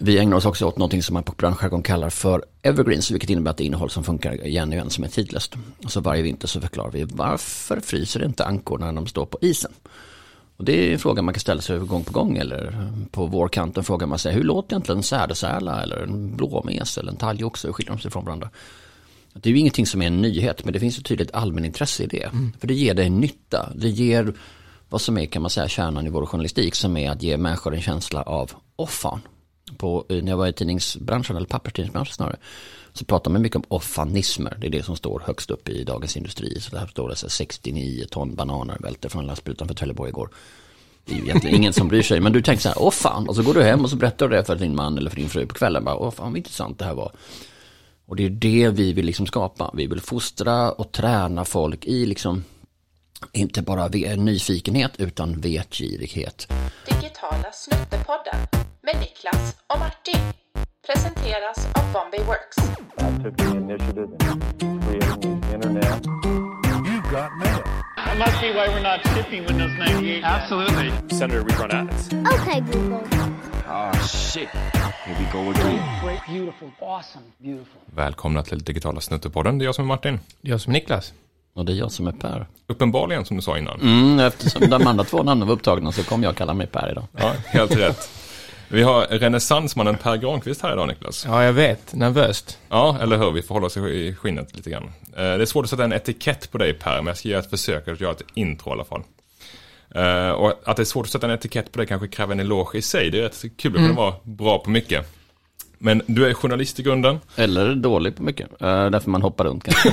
Vi ägnar oss också åt någonting som man på branschjargong kallar för evergreens, vilket innebär att det är innehåll som funkar igen och igen som är tidlöst. Så varje vinter så förklarar vi varför fryser inte ankor när de står på isen? Och det är en fråga man kan ställa sig gång på gång eller på vårkanten frågar man sig hur låter egentligen en sädesärla eller en blåmes eller en talgoxe, hur skiljer de sig från varandra? Det är ju ingenting som är en nyhet men det finns ett tydligt allmänintresse i det. Mm. För det ger dig nytta, det ger vad som är kan man säga kärnan i vår journalistik som är att ge människor en känsla av offan. På, eh, när jag var i tidningsbranschen, eller papperstidningsbranschen snarare, så pratar man mycket om offanismer. Det är det som står högst upp i Dagens Industri. Så där står det så 69 ton bananer välter från en lastbil utanför Trelleborg igår. Det är ju egentligen ingen som bryr sig. Men du tänker så här, åh fan. Och så går du hem och så berättar du det för din man eller för din fru på kvällen. Bara, åh fan vad intressant det här var. Och det är det vi vill liksom skapa. Vi vill fostra och träna folk i liksom inte bara nyfikenhet utan vetgirighet. Digitala snuttepodden med Niklas och Martin presenteras av Bombay Works. I took the initiative in creating the internet. You got mail. That must be why we're not shipping Windows 98. Absolutely. Senator, we run ads. Okay, Google. Oh shit. Here we go again. Great, beautiful, awesome, beautiful. Välkomna till Digitala Snuttepodden. Det är jag som är Martin. Det är jag som är Niklas. Och det är jag som är Per. Uppenbarligen som du sa innan. Mm, eftersom de andra två namnen var upptagna så kommer jag kalla mig Per idag. Ja, helt rätt. Vi har renässansmannen Per Granqvist här idag Niklas. Ja, jag vet. Nervöst. Ja, eller hur? Vi får hålla oss i skinnet lite grann. Eh, det är svårt att sätta en etikett på dig Per, men jag ska göra ett försök att göra ett intro i alla fall. Uh, och att det är svårt att sätta en etikett på det kanske kräver en eloge i sig. Det är rätt kul att mm. vara bra på mycket. Men du är journalist i grunden. Eller dålig på mycket. Uh, därför man hoppar runt kanske.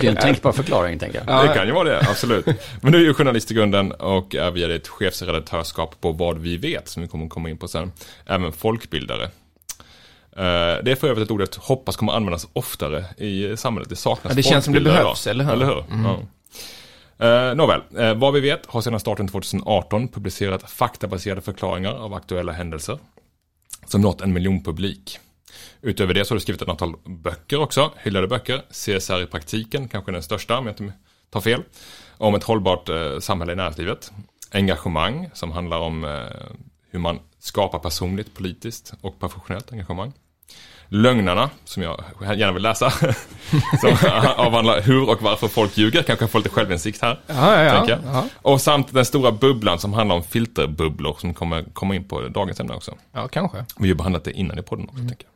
det är en tänkbar förklaring tänker jag. Ja, det kan ju vara det, absolut. Men du är ju journalist i grunden och är via ditt chefsredaktörskap på Vad vi vet, som vi kommer komma in på sen, även folkbildare. Uh, det är för övrigt ett ord jag hoppas kommer användas oftare i samhället. Det saknas ja, Det känns som det behövs, eller hur? Eller hur? Mm. Ja. Uh, nåväl, uh, vad vi vet har sedan starten 2018 publicerat faktabaserade förklaringar av aktuella händelser som nått en miljon publik. Utöver det så har du skrivit ett antal böcker också, hyllade böcker. CSR i praktiken, kanske den största om jag inte tar fel. Om ett hållbart eh, samhälle i näringslivet. Engagemang som handlar om eh, hur man skapar personligt, politiskt och professionellt engagemang. Lögnarna, som jag gärna vill läsa. som avhandlar hur och varför folk ljuger. Kanske får lite självinsikt här. Ja, ja, ja, ja. Och samt den stora bubblan som handlar om filterbubblor som kommer komma in på dagens ämne också. Ja, kanske. Vi har behandlat det innan i podden också, mm. tänker jag.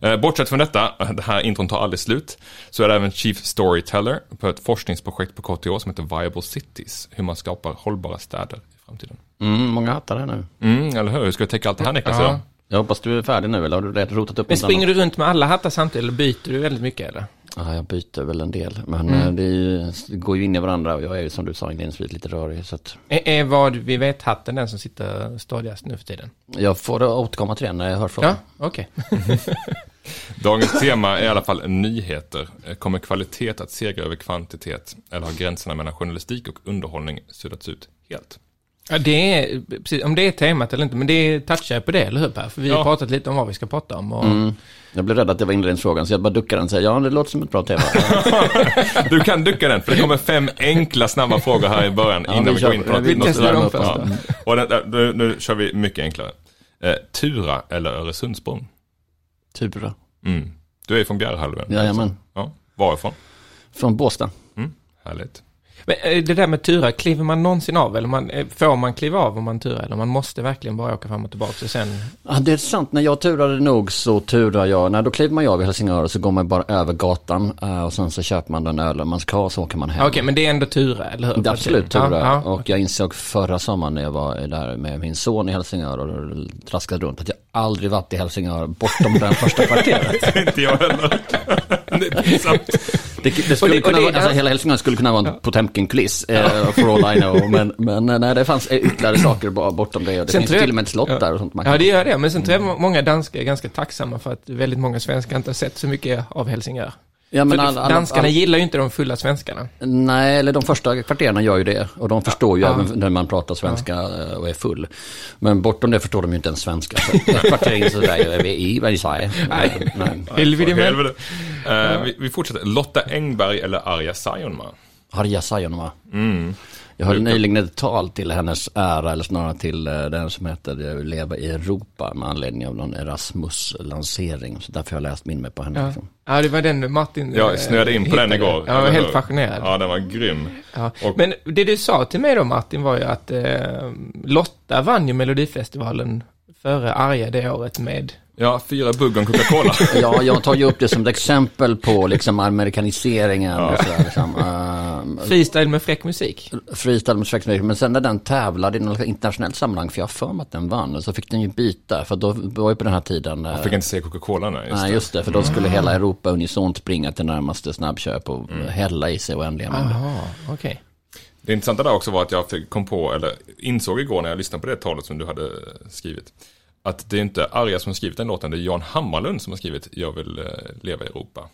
Eh, bortsett från detta, det här intron tar aldrig slut, så är det även Chief Storyteller på ett forskningsprojekt på KTH som heter Viable Cities. Hur man skapar hållbara städer i framtiden. Mm, många hattar här nu. Mm, eller hur? Hur ska vi täcka allt det här Niklas? Ja. Jag hoppas du är färdig nu eller har du redan rotat upp Men springer du runt med alla hattar samtidigt eller byter du väldigt mycket eller? Ja, jag byter väl en del. Men mm. Eh, det, ju, det, går ju in i varandra och jag är ju som du sa inledningsvis lite rörig. Så att... är, är vad vi vet hatten den som sitter stadigast nu för tiden? Jag får återkomma till den när jag hör frågan. Ja, okej. Okay. Dagens tema är i alla fall nyheter. Kommer kvalitet att segra över kvantitet? Eller har gränserna mellan journalistik och underhållning suddats ut helt? Ja, det är, precis, om det är temat eller inte, men det touchar på det, eller hur Per? För vi ja. har pratat lite om vad vi ska prata om. Och... Mm. Jag blev rädd att det var inledningsfrågan, så jag bara duckade den och säger ja, det låter som ett bra tema. du kan ducka den, för det kommer fem enkla, snabba frågor här i början, ja, innan vi, går in på Vi testar dem först. Ja. Och den, nu, nu kör vi mycket enklare. Eh, Tura eller Öresundsbron? Tura. Mm. Du är från Bjärhalvön? Jajamän. Ja. Varifrån? Från Båstad. Mm. Härligt. Men eh, det där med turer, kliver man någonsin av eller man, eh, får man kliva av om man turar eller man måste verkligen bara åka fram och tillbaka och sen? Ja det är sant, när jag turade nog så turar jag, när då kliver man ju av i Helsingör och så går man bara över gatan eh, och sen så köper man den ölen man ska och så åker man hem. Okej okay, men det är ändå turer, eller hur? Det är absolut turer. Ja, ja, och jag insåg förra sommaren när jag var där med min son i Helsingör och traskade runt att jag aldrig varit i Helsingör bortom den första kvarteret. Inte jag heller. det är pinsamt. Det, det skulle det, kunna det, vara, alltså, hela Hälsingland skulle kunna vara en Potemkin-kuliss, eh, for all I know. Men, men eh, nej, det fanns ytterligare saker bortom det. Det sen finns till och med ett slott ja. där och sånt. Man ja, det gör det. Men sen tror jag många danskar är ganska tacksamma för att väldigt många svenskar inte har sett så mycket av Helsingör. Ja, men all, all, danskarna all, gillar ju inte de fulla svenskarna. Nej, eller de första kvarteren gör ju det. Och de förstår ju ja. även när man pratar svenska ja. och är full. Men bortom det förstår de ju inte ens svenska. Så kvarter in så där vi i vad de säger. Nej, helvete uh, vi, vi fortsätter. Lotta Engberg eller Arja Saijonmaa? Arja Saijonmaa. Mm. Jag höll nyligen ett tal till hennes ära, eller snarare till uh, den som heter Leva i Europa med anledning av någon Erasmus-lansering. Så därför har jag läst min med på henne. Ja. Liksom. ja, det var den Martin Jag snöade in på den igår. Jag var helt fascinerad. Ja, den var grym. Ja. Och- Men det du sa till mig då Martin var ju att eh, Lotta vann ju Melodifestivalen före Arja det året med Ja, fyra bugg om Coca-Cola. Ja, jag tar ju upp det som ett exempel på liksom amerikaniseringen och sådär. Liksom. Uh, freestyle med fräck musik. freestyle med Schweiz Men sen när den tävlade i något internationellt sammanhang, för jag har för mig att den vann, så fick den ju byta. För då var ju på den här tiden... eh, Jag fick inte säga Coca-Cola. Just Nej, det. just det, för då skulle hela Europa unisont springa till närmaste snabbköp och hälla i sig oändliga mängder. Jaha, okej. Det intressanta där också var att jag kom på, eller insåg igår när jag lyssnade på det talet som du hade skrivit. Att det är inte Arja som har skrivit den låten, det är Jan Hammarlund som har skrivit Jag vill eh, leva i Europa.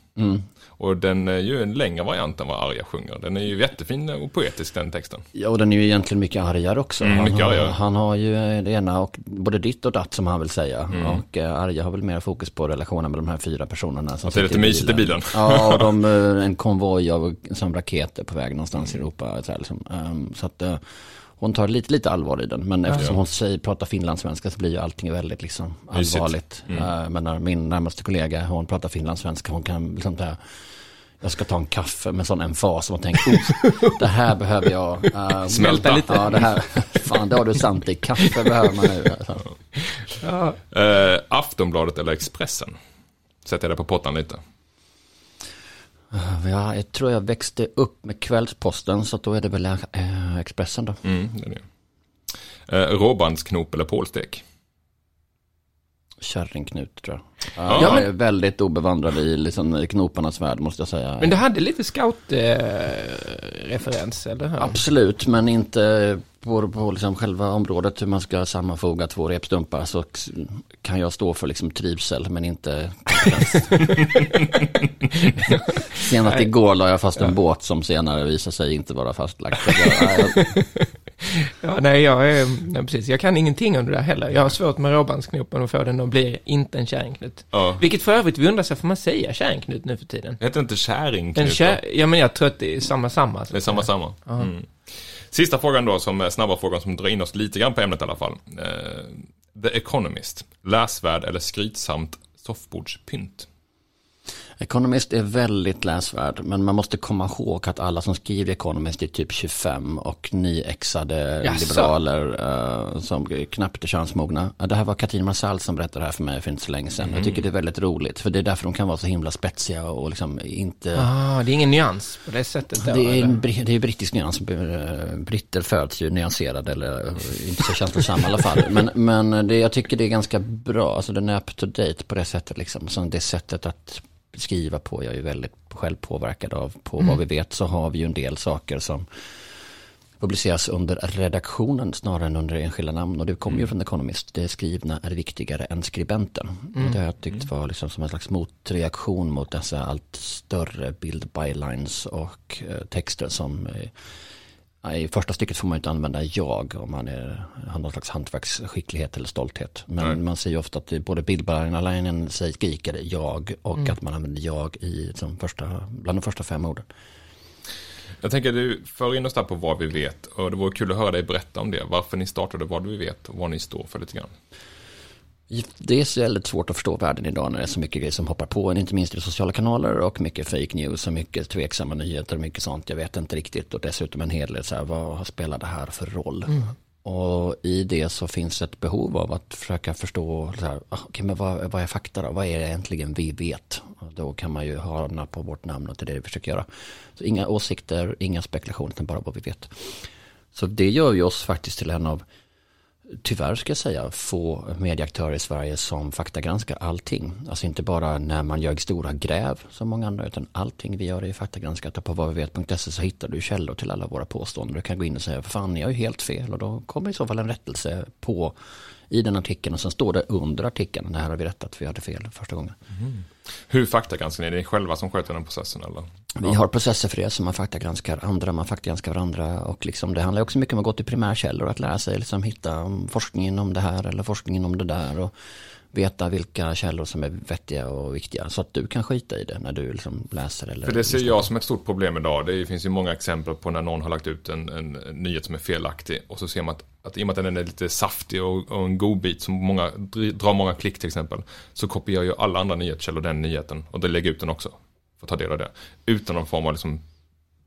Och den är ju en längre variant än vad Arja sjunger. Den är ju jättefin och poetisk den texten. Ja, och den är ju egentligen mycket argare också. Mm, han, mycket har, han har ju det ena och både ditt och datt som han vill säga. Och eh, Arja har väl mer fokus på relationen med de här fyra personerna. Som Att det är lite mysigt i bilen. Ja, och de, eh, en konvoj av som raketer på väg någonstans i Europa. Så, här, liksom. Så att hon tar lite, lite allvar i den. Men eftersom hon säger, pratar finlandssvenska så blir ju allting väldigt liksom allvarligt. Eh, Men när min närmaste kollega, hon pratar finlandssvenska, hon kan liksom det här, jag ska ta en kaffe med sån emfas och man tänker, oh, det här behöver jag. eh, Smälta lite. Ja, det här, fan det har du sant i, kaffe behöver man nu. Alltså. Ja, Eh, Aftonbladet eller Expressen? Sätter jag det på pottan lite. Ja, jag tror jag växte upp med Kvällsposten, så då är det väl eh, Expressen då. Mm, det är det. Eh, råbandsknop eller pålstek? Kärringknut tror jag. Ja, jag men- är väldigt obevandrad i liksom, knoparnas värld måste jag säga. men du hade lite scout-referens, eller hur? Absolut, men inte på, på liksom själva området hur man ska sammanfoga två repstumpar så kan jag stå för liksom trivsel men inte. Senast igår la jag fast en båt som senare visade sig inte vara fastlagd. Ja, nej, jag är, nej, precis. Jag kan ingenting om det där heller. Jag har svårt med råbandsknopen och få den att bli inte en kärringknut. Ja. Vilket för övrigt, vi undrar sig, får man säga kärringknut nu för tiden? Heter inte En kärringknut? kär, ja, men jag tror att det är samma, samma. Det är samma, samma. Mm. Sista frågan då, som är snabba frågan som drar in oss lite grann på ämnet i alla fall. Eh, The Economist, läsvärd eller skrytsamt soffbordspynt? Economist är väldigt läsvärd, men man måste komma ihåg att alla som skriver Economist är typ 25 och nyexade Jaså? liberaler uh, som knappt är könsmogna. Det här var Katrin Marsall som berättade det här för mig för inte så länge sedan. Jag tycker det är väldigt roligt, för det är därför de kan vara så himla spetsiga och liksom inte... Ah, det är ingen nyans på det sättet då, Det är, en, det är brittisk nyans. Britter föds ju nyanserade eller eh, inte så känslosamma i alla fall. Men, men det, jag tycker det är ganska bra. Alltså den är up to date på det sättet. Liksom. Så det sättet att skriva på. Jag är ju väldigt själv påverkad av. På vad vi vet så har vi ju en del saker som publiceras under redaktionen snarare än under enskilda namn. Och det kommer ju från Economist. Det skrivna är viktigare än skribenten. Och det har jag tyckt var liksom som en slags motreaktion mot dessa allt större bildbylines och eh, texter som eh, i första stycket får man inte använda jag om man är, har någon slags hantverksskicklighet eller stolthet. Men Nej. man ser ju ofta att det, både bildbylinen säger skriker jag och att man använder jag i som första, bland de första fem orden. Jag tänker du för in oss där på vad vi vet och det vore kul att höra dig berätta om det. Varför ni startade vad vi vet och vad ni står för lite grann. Det är så väldigt svårt att förstå världen idag när det är så mycket grejer som hoppar på en, inte minst i sociala kanaler och mycket fake news och mycket tveksamma nyheter och mycket sånt. Jag vet inte riktigt och dessutom en hel del så här, vad spelar det här för roll? Och i det så finns ett behov av att försöka förstå, så här, ah, okej, men vad, vad är fakta då? Vad är det egentligen vi vet? Och då kan man ju ha på vårt namn och det är det vi försöker göra. Så inga åsikter, inga spekulationer, utan bara vad vi vet. Så det gör ju oss faktiskt till en av tyvärr ska jag säga, få medieaktörer i Sverige som faktagranskar allting. Alltså inte bara när man gör stora gräv som många andra, utan allting vi gör är faktagranskat. Och på vadvivet.se så hittar du källor till alla våra påståenden. Du kan gå in och säga, för fan, ni har ju helt fel. Och då kommer i så fall en rättelse på i den artikeln. Och sen står det under artikeln, det här har vi rättat, vi hade fel första gången. Hur faktagranskar ni? Är det ni själva som sköter den processen eller? Vi har processer för det som man faktagranskar andra, man faktagranskar varandra och liksom, det handlar också mycket om att gå till primärkällor, att lära sig liksom hitta forskningen om det här eller forskningen om det där och veta vilka källor som är vettiga och viktiga. Så att du kan skita i det när du liksom läser. Eller För det ser jag som ett stort problem idag. Det finns ju många exempel på när någon har lagt ut en, en, nyhet som är felaktig. Och så ser man att, att i och med att den är lite saftig och, och en god bit som många, drar många klick till exempel. Så kopierar ju alla andra nyhetskällor den nyheten och då lägger ut den också. För att ta del av det. Utan någon form av liksom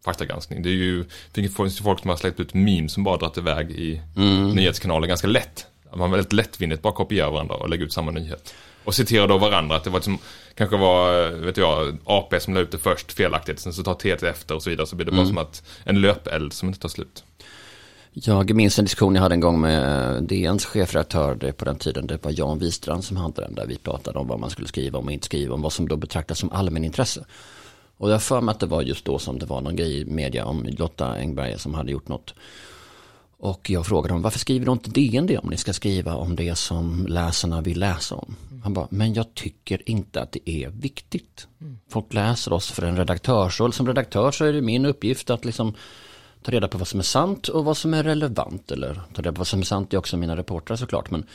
faktagranskning. Det är ju, det finns folk som har släppt ut memes som bara dragit iväg i mm. nyhetskanaler ganska lätt. Man väldigt lättvindigt bara kopierar varandra och lägger ut samma nyhet. Och citerar då varandra, att det var liksom, kanske var, vet jag, AP som la ut det först felaktigt, sen så tar TT efter och så vidare, så blir det mm. bara som att en löpeld som inte tar slut. Jag minns en diskussion jag hade en gång med DNs chefredaktör på den tiden. Det var Jan Wistrand som hade den där vi pratade om vad man skulle skriva om och inte skriva om. Vad som då betraktas som allmänintresse. Och jag för mig att det var just då som det var någon grej i media om Lotta Engberg som hade gjort något. Och jag frågade honom, varför skriver du inte DN det om ni ska skriva om det som läsarna vill läsa om? Han bara, men jag tycker inte att det är viktigt. Folk läser oss för en redaktörsroll. Som redaktör så är det min uppgift att liksom ta reda på vad som är sant och vad som är relevant. Eller ta reda på vad som är sant är också mina reportrar såklart. Men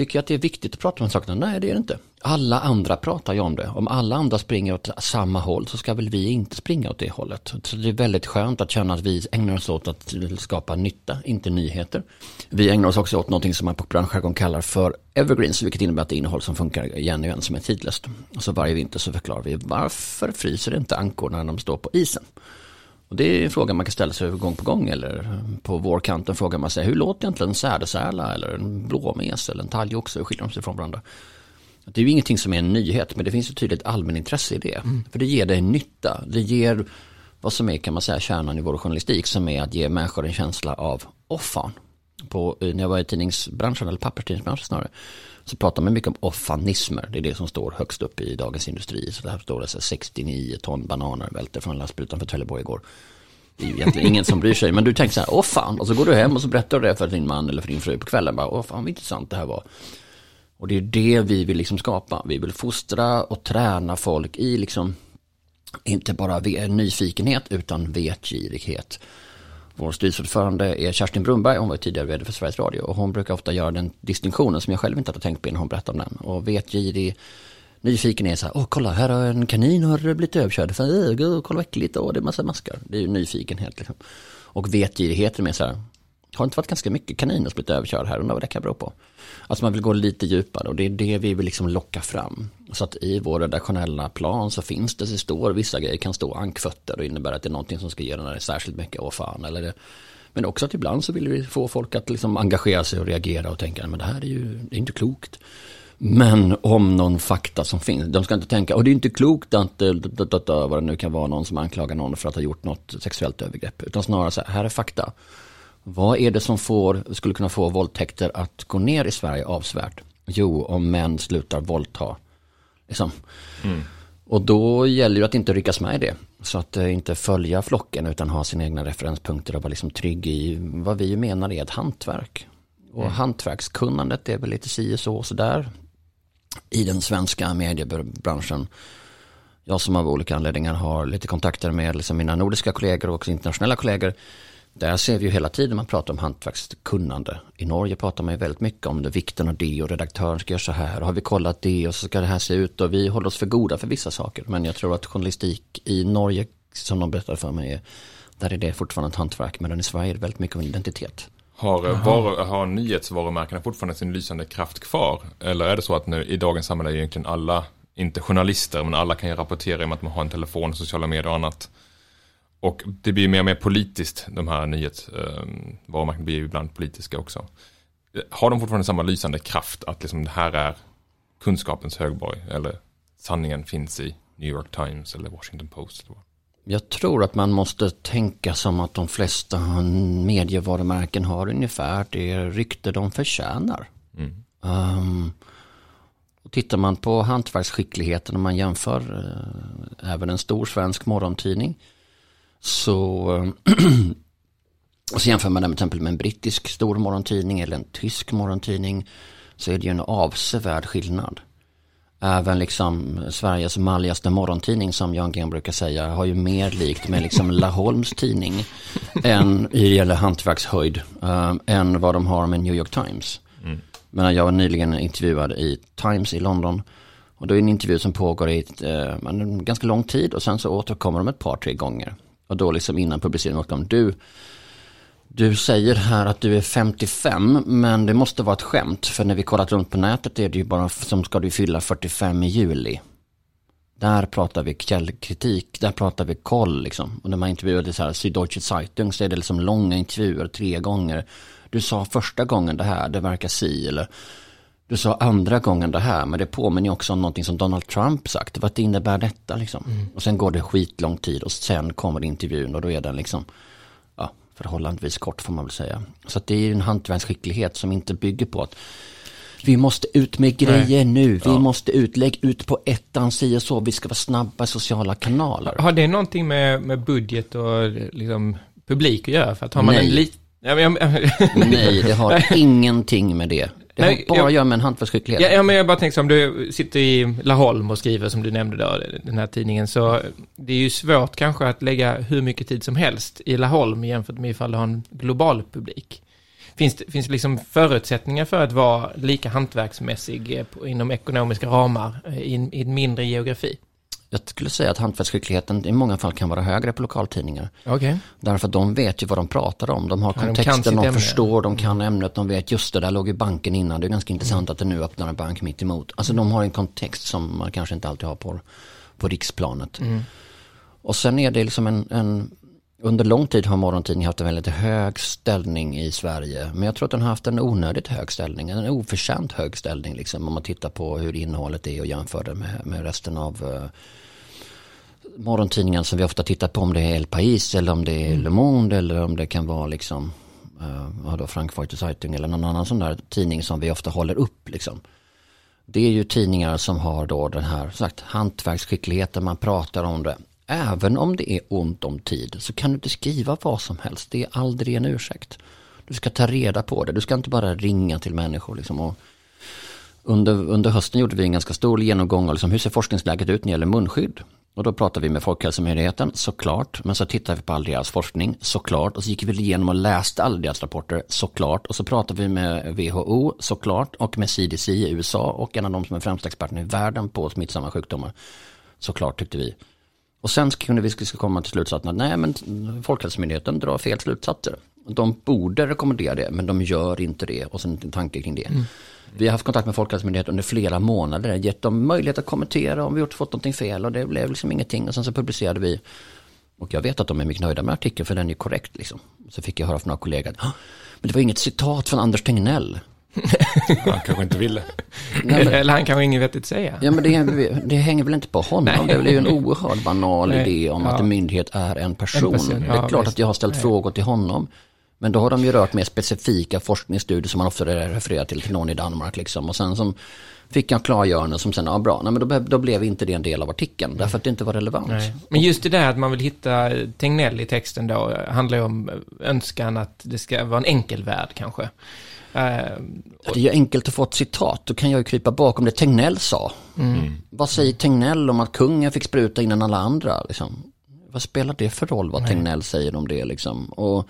Tycker jag att det är viktigt att prata om sakerna? Nej, det är det inte. Alla andra pratar ju om det. Om alla andra springer åt samma håll så ska väl vi inte springa åt det hållet. Så det är väldigt skönt att känna att vi ägnar oss åt att skapa nytta, inte nyheter. Vi ägnar oss också åt någonting som man på branschjargong kallar för evergreens, vilket innebär att det är innehåll som funkar igen och igen som är tidlöst. Så varje vinter så förklarar vi varför fryser inte ankor när de står på isen? Och det är en fråga man kan ställa sig gång på gång eller på vårkanten frågar man sig hur låter egentligen en sädesärla eller en blåmes eller en talgoxe, hur skiljer de sig från varandra? Det är ju ingenting som är en nyhet men det finns ett tydligt allmänintresse i det. Mm. För det ger dig nytta, det ger vad som är kan man säga kärnan i vår journalistik som är att ge människor en känsla av, åh fan, på, när jag var i tidningsbranschen eller papperstidningsbranschen snarare, så pratar man mycket om offanismer. Det är det som står högst upp i Dagens Industri. Så där står det så 69 ton bananer välter från en lastbil utanför Trelleborg igår. Det är ju egentligen ingen som bryr sig. Men du tänker så här, åh fan. Och så går du hem och så berättar du det för din man eller för din fru på kvällen. Bara, åh fan vad intressant det här var. Och det är det vi vill liksom skapa. Vi vill fostra och träna folk i liksom, inte bara nyfikenhet utan vetgirighet. Vår styrelseordförande är Kerstin Brunberg, hon var tidigare vd för Sveriges Radio. Och hon brukar ofta göra den distinktionen som jag själv inte hade tänkt på innan hon berättade om den. Och vetgirig, nyfiken är så här, åh kolla här har en kanin har blivit överkörd. För, gud, kolla vad äckligt, och det är massa maskar. Det är ju nyfikenhet liksom. Och vetgirighet är mer så här, har det inte varit ganska mycket kaniner som blivit överkörda här? Undrar vad det kan bero på. Alltså man vill gå lite djupare och det är det vi vill liksom locka fram. Så att i vår redaktionella plan så finns det, så står vissa grejer kan stå ankfötter och innebär att det är någonting som ska ge den här särskilt mycket, åh fan. Eller det, men också att ibland så vill vi få folk att liksom engagera sig och reagera och tänka, men det här är ju det är inte klokt. Men om någon fakta som finns, de ska inte tänka, och det är inte klokt att, eh, vad det nu kan vara, någon som anklagar någon för att ha gjort något sexuellt övergrepp. Utan snarare så här, här är fakta. Vad är det som får, skulle kunna få våldtäkter att gå ner i Sverige avsevärt? Jo, om män slutar våldta. Liksom. Mm. Och då gäller det att inte ryckas med i det. Så att uh, inte följa flocken utan ha sina egna referenspunkter och vara liksom trygg i vad vi menar är ett hantverk. Och mm. hantverkskunnandet är väl lite si och så, och så där i den svenska mediebranschen. Jag som av olika anledningar har lite kontakter med liksom mina nordiska kollegor och också internationella kollegor där ser vi ju hela tiden man pratar om hantverkskunnande. I Norge pratar man ju väldigt mycket om det, vikten av det och redaktören ska göra så här. Och har vi kollat det och så ska det här se ut och vi håller oss för goda för vissa saker. Men jag tror att journalistik i Norge, som de berättade för mig, där är det fortfarande ett hantverk. Men i Sverige är det väldigt mycket av identitet. Har, var, har nyhetsvarumärkena fortfarande sin lysande kraft kvar? Eller är det så att nu i dagens samhälle är egentligen alla, inte journalister, men alla kan ju rapportera om att man har en telefon, sociala medier och annat. Och det blir mer och mer politiskt, de här nyhetsvarumärkena ehm, blir ibland politiska också. Har de fortfarande samma lysande kraft att liksom det här är kunskapens högborg eller sanningen finns i New York Times eller Washington Post? Jag tror att man måste tänka som att de flesta medievarumärken har ungefär det rykte de förtjänar. Mm. Um, och tittar man på hantverksskickligheten om man jämför uh, även en stor svensk morgontidning så, eh, och så jämför man det med exempel med en brittisk stor morgontidning eller en tysk morgontidning så är det ju en avsevärd skillnad. Även liksom Sveriges malligaste morgontidning som Jan Gen brukar säga har ju mer likt med liksom Laholms tidning än i gäller hantverkshöjd äh, än vad de har med New York Times. Mm. Men jag var nyligen intervjuad i Times i London. Och då är det en intervju som pågår i ett, eh, ganska lång tid och sen så återkommer de ett par, tre gånger. Och då liksom innan publiceringen återkommer, du, du säger här att du är 55 men det måste vara ett skämt. För när vi kollat runt på nätet är det ju bara som ska du fylla 45 i juli. Där pratar vi källkritik, där pratar vi koll liksom. Och när man intervjuade så här Süddeutsche Zeitung så är det liksom långa intervjuer tre gånger. Du sa första gången det här, det verkar si eller du sa andra gången det här, men det påminner också om någonting som Donald Trump sagt. Vad innebär detta liksom? Mm. Och sen går det skitlång tid och sen kommer intervjun och då är den liksom ja, förhållandevis kort får man väl säga. Så det är en hantverksskicklighet som inte bygger på att vi måste ut med grejer Nej. nu, vi ja. måste ut, lägg ut på ettan, si och så, vi ska vara snabba i sociala kanaler. Har det någonting med, med budget och liksom publik att göra? För att har man Nej. en liten Nej, det har ingenting med det. Det har bara att göra med en hantverksskicklighet. Ja, ja, men jag bara tänker som du sitter i Laholm och skriver som du nämnde då, den här tidningen, så det är ju svårt kanske att lägga hur mycket tid som helst i Laholm jämfört med ifall du har en global publik. Finns det, finns det liksom förutsättningar för att vara lika hantverksmässig eh, inom ekonomiska ramar eh, i, i en mindre geografi? Jag skulle säga att hantverksskickligheten i många fall kan vara högre på lokaltidningar. Okay. Därför att de vet ju vad de pratar om. De har ja, kontexten, de, de förstår, de kan ämnet, de vet just det, där låg i banken innan. Det är ganska intressant mm. att det nu öppnar en bank mitt emot. Alltså de har en kontext som man kanske inte alltid har på, på riksplanet. Mm. Och sen är det liksom en, en under lång tid har morgontidningen haft en väldigt hög ställning i Sverige. Men jag tror att den har haft en onödigt hög ställning, en oförtjänt hög ställning liksom, om man tittar på hur innehållet är och jämför det med, med resten av uh, morgontidningen som vi ofta tittar på om det är El País eller om det är mm. Le Monde eller om det kan vara liksom uh, då Frankfurter Zeitung eller någon annan sån där tidning som vi ofta håller upp liksom. Det är ju tidningar som har då den här sagt, hantverksskickligheten, man pratar om det. Även om det är ont om tid så kan du inte skriva vad som helst. Det är aldrig en ursäkt. Du ska ta reda på det. Du ska inte bara ringa till människor. Liksom och under, under hösten gjorde vi en ganska stor genomgång av liksom, hur ser forskningsläget ut när det gäller munskydd. Och då pratade vi med Folkhälsomyndigheten, såklart. Men så tittade vi på all deras forskning, såklart. Och så gick vi igenom och läste alla deras rapporter, såklart. Och så pratade vi med WHO, såklart. Och med CDC i USA och en av de som är främsta experterna i världen på smittsamma sjukdomar. Såklart tyckte vi. Och sen kunde vi komma till slutsatsen att nej men Folkhälsomyndigheten drar fel slutsatser. De borde rekommendera det men de gör inte det och sen en tanke kring det. Mm. Vi har haft kontakt med Folkhälsomyndigheten under flera månader, gett dem möjlighet att kommentera om vi gjort fått någonting fel och det blev liksom ingenting och sen så publicerade vi. Och jag vet att de är mycket nöjda med artikeln för den är korrekt liksom. Så fick jag höra från några kollegor, men det var inget citat från Anders Tegnell. Han kanske inte ville. Nej, men, Eller han kanske inget vettigt säga. Ja, men det, det hänger väl inte på honom. Nej. Det är ju en oerhört banal Nej. idé om ja. att en myndighet är en person. En person. Ja, det är klart visst. att jag har ställt Nej. frågor till honom. Men då har de ju rört mer specifika forskningsstudier som man ofta refererar till, till någon i Danmark liksom. Och sen som fick jag klargörande som sen, ja bra, nej men då, då blev inte det en del av artikeln, därför att det inte var relevant. Nej. Men just det där att man vill hitta Tegnell i texten då, handlar ju om önskan att det ska vara en enkel värld kanske. Och... Det är ju enkelt att få ett citat, då kan jag ju krypa bakom det Tegnell sa. Mm. Vad säger Tegnell om att kungen fick spruta innan alla andra? Liksom? Vad spelar det för roll vad Nej. Tegnell säger om det liksom? Och